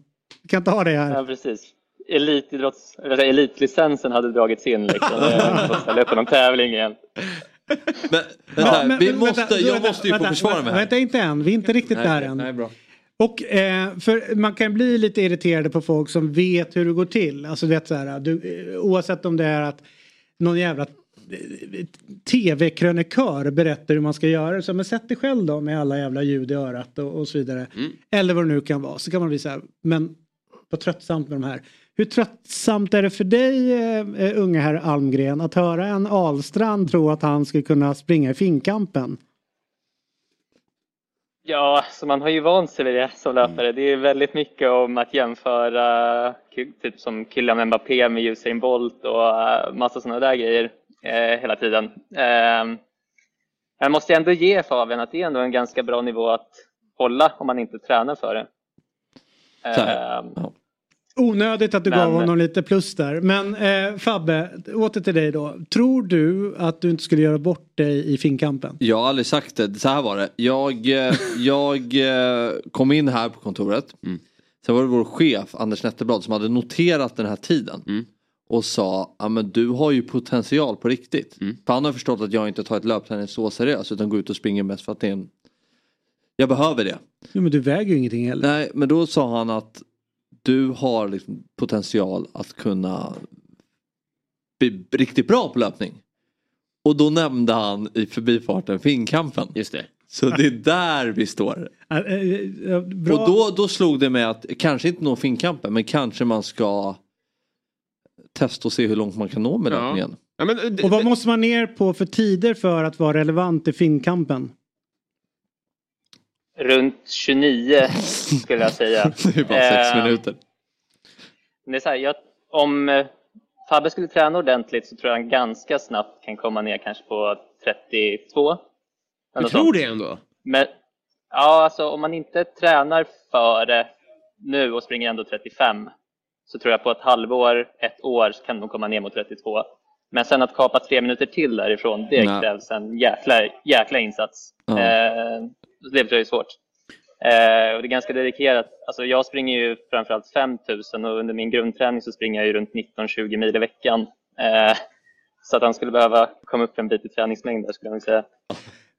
Du kan inte ha det här. Ja, precis. Elitidrotts, eller elitlicensen hade dragits in liksom. *laughs* Jag ställa upp på någon tävling igen. Men, vänta, ja, men, vi måste, vänta, jag måste ju vänta, få försvara mig. Vänta inte än, vi är inte riktigt nej, där än. Nej, bra. Och eh, för man kan bli lite irriterad på folk som vet hur det går till. Alltså vet så här, du, oavsett om det är att någon jävla tv-krönikör berättar hur man ska göra. Så men sätt dig själv då med alla jävla ljud i örat och, och så vidare. Mm. Eller vad det nu kan vara. Så kan man bli så här, men vad tröttsamt med de här. Hur tröttsamt är det för dig uh, unge herr Almgren att höra en Alstrand tro att han skulle kunna springa i finkampen? Ja, så man har ju vant sig vid det som löpare. Det är väldigt mycket om att jämföra typ som Kylian Mbappé med Usain Bolt och uh, massa sådana där grejer eh, hela tiden. Eh, jag måste ändå ge Fabian att det är ändå en ganska bra nivå att hålla om man inte tränar för det. Eh, Onödigt att du men, gav honom lite plus där. Men eh, Fabbe, åter till dig då. Tror du att du inte skulle göra bort dig i finkampen? Jag har aldrig sagt det. Så här var det. Jag, eh, jag eh, kom in här på kontoret. Mm. Sen var det vår chef Anders Netterblad som hade noterat den här tiden. Mm och sa ja men du har ju potential på riktigt. Mm. För han har förstått att jag inte tar ett löpträning så seriöst utan går ut och springer mest för att det är en... Jag behöver det. Ja, men du väger ju ingenting heller. Nej men då sa han att du har liksom potential att kunna bli riktigt bra på löpning. Och då nämnde han i förbifarten finkampen. Just det. Så det är där vi står. Äh, äh, äh, och då, då slog det mig att kanske inte nå finkampen men kanske man ska testa och se hur långt man kan nå med ja. igen. Ja, men, och vad måste man ner på för tider för att vara relevant i finkampen? Runt 29 skulle jag säga. *laughs* det är bara sex eh, minuter. Det är så här, jag, om eh, Fabbe skulle träna ordentligt så tror jag han ganska snabbt kan komma ner kanske på 32. Du tror sånt. det ändå? Men, ja, alltså om man inte tränar före nu och springer ändå 35 så tror jag på ett halvår, ett år så kan de komma ner mot 32. Men sen att kapa tre minuter till därifrån, det Nej. krävs en jäkla, jäkla insats. Ja. Eh, det blir svårt. Eh, och det är ganska dedikerat. Alltså jag springer ju framförallt 5000 och under min grundträning så springer jag ju runt 19-20 mil i veckan. Eh, så att han skulle behöva komma upp en bit i träningsmängd där skulle jag säga.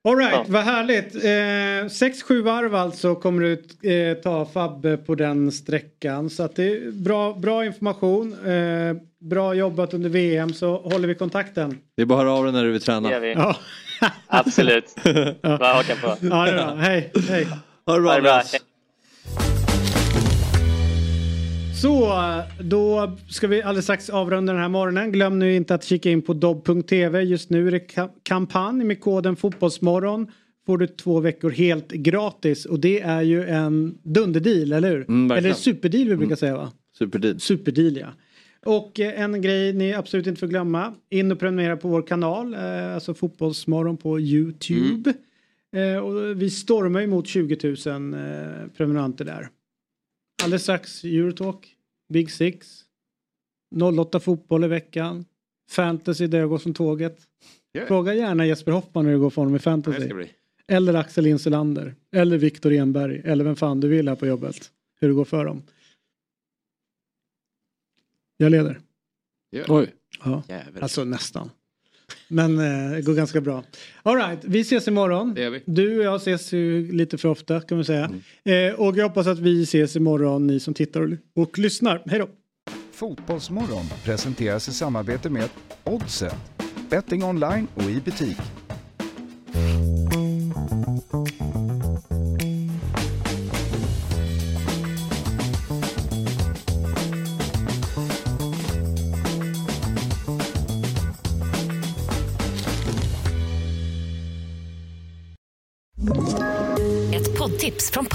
Alright, ja. vad härligt. 6-7 eh, varv alltså kommer du eh, ta Fabbe på den sträckan. Så att det är bra, bra information. Eh, bra jobbat under VM så håller vi kontakten. Det är bara att höra av dig när du vill träna. Det gör vi. Ja. Absolut. *laughs* ja. Bara haka på. Ja, det är bra. Hej. Hej. Ha det bra. Ha Så, då ska vi alldeles strax avrunda den här morgonen. Glöm nu inte att kika in på dobb.tv. Just nu är det kampanj med koden Fotbollsmorgon. Får du två veckor helt gratis och det är ju en dunderdeal, eller hur? Mm, eller superdeal vi brukar mm. säga va? Superdeal. Superdeal ja. Och eh, en grej ni absolut inte får glömma. In och prenumerera på vår kanal, eh, alltså Fotbollsmorgon på Youtube. Mm. Eh, och vi stormar ju mot 20 000 prenumeranter där. Alldeles strax Eurotalk, Big Six, 08 fotboll i veckan, fantasy där jag går som tåget. Yeah. Fråga gärna Jesper Hoffman hur det går för honom i fantasy. Eller Axel Insulander. Eller Viktor Enberg. Eller vem fan du vill här på jobbet. Hur det går för dem. Jag leder. Yeah. Oj. Ja, alltså nästan. Men eh, det går ganska bra. Alright, vi ses imorgon. Det gör vi. Du och jag ses ju lite för ofta kan man säga. Mm. Eh, och jag hoppas att vi ses imorgon ni som tittar och, och lyssnar. Hej då! Fotbollsmorgon presenteras i samarbete med Oddset. Betting online och i butik.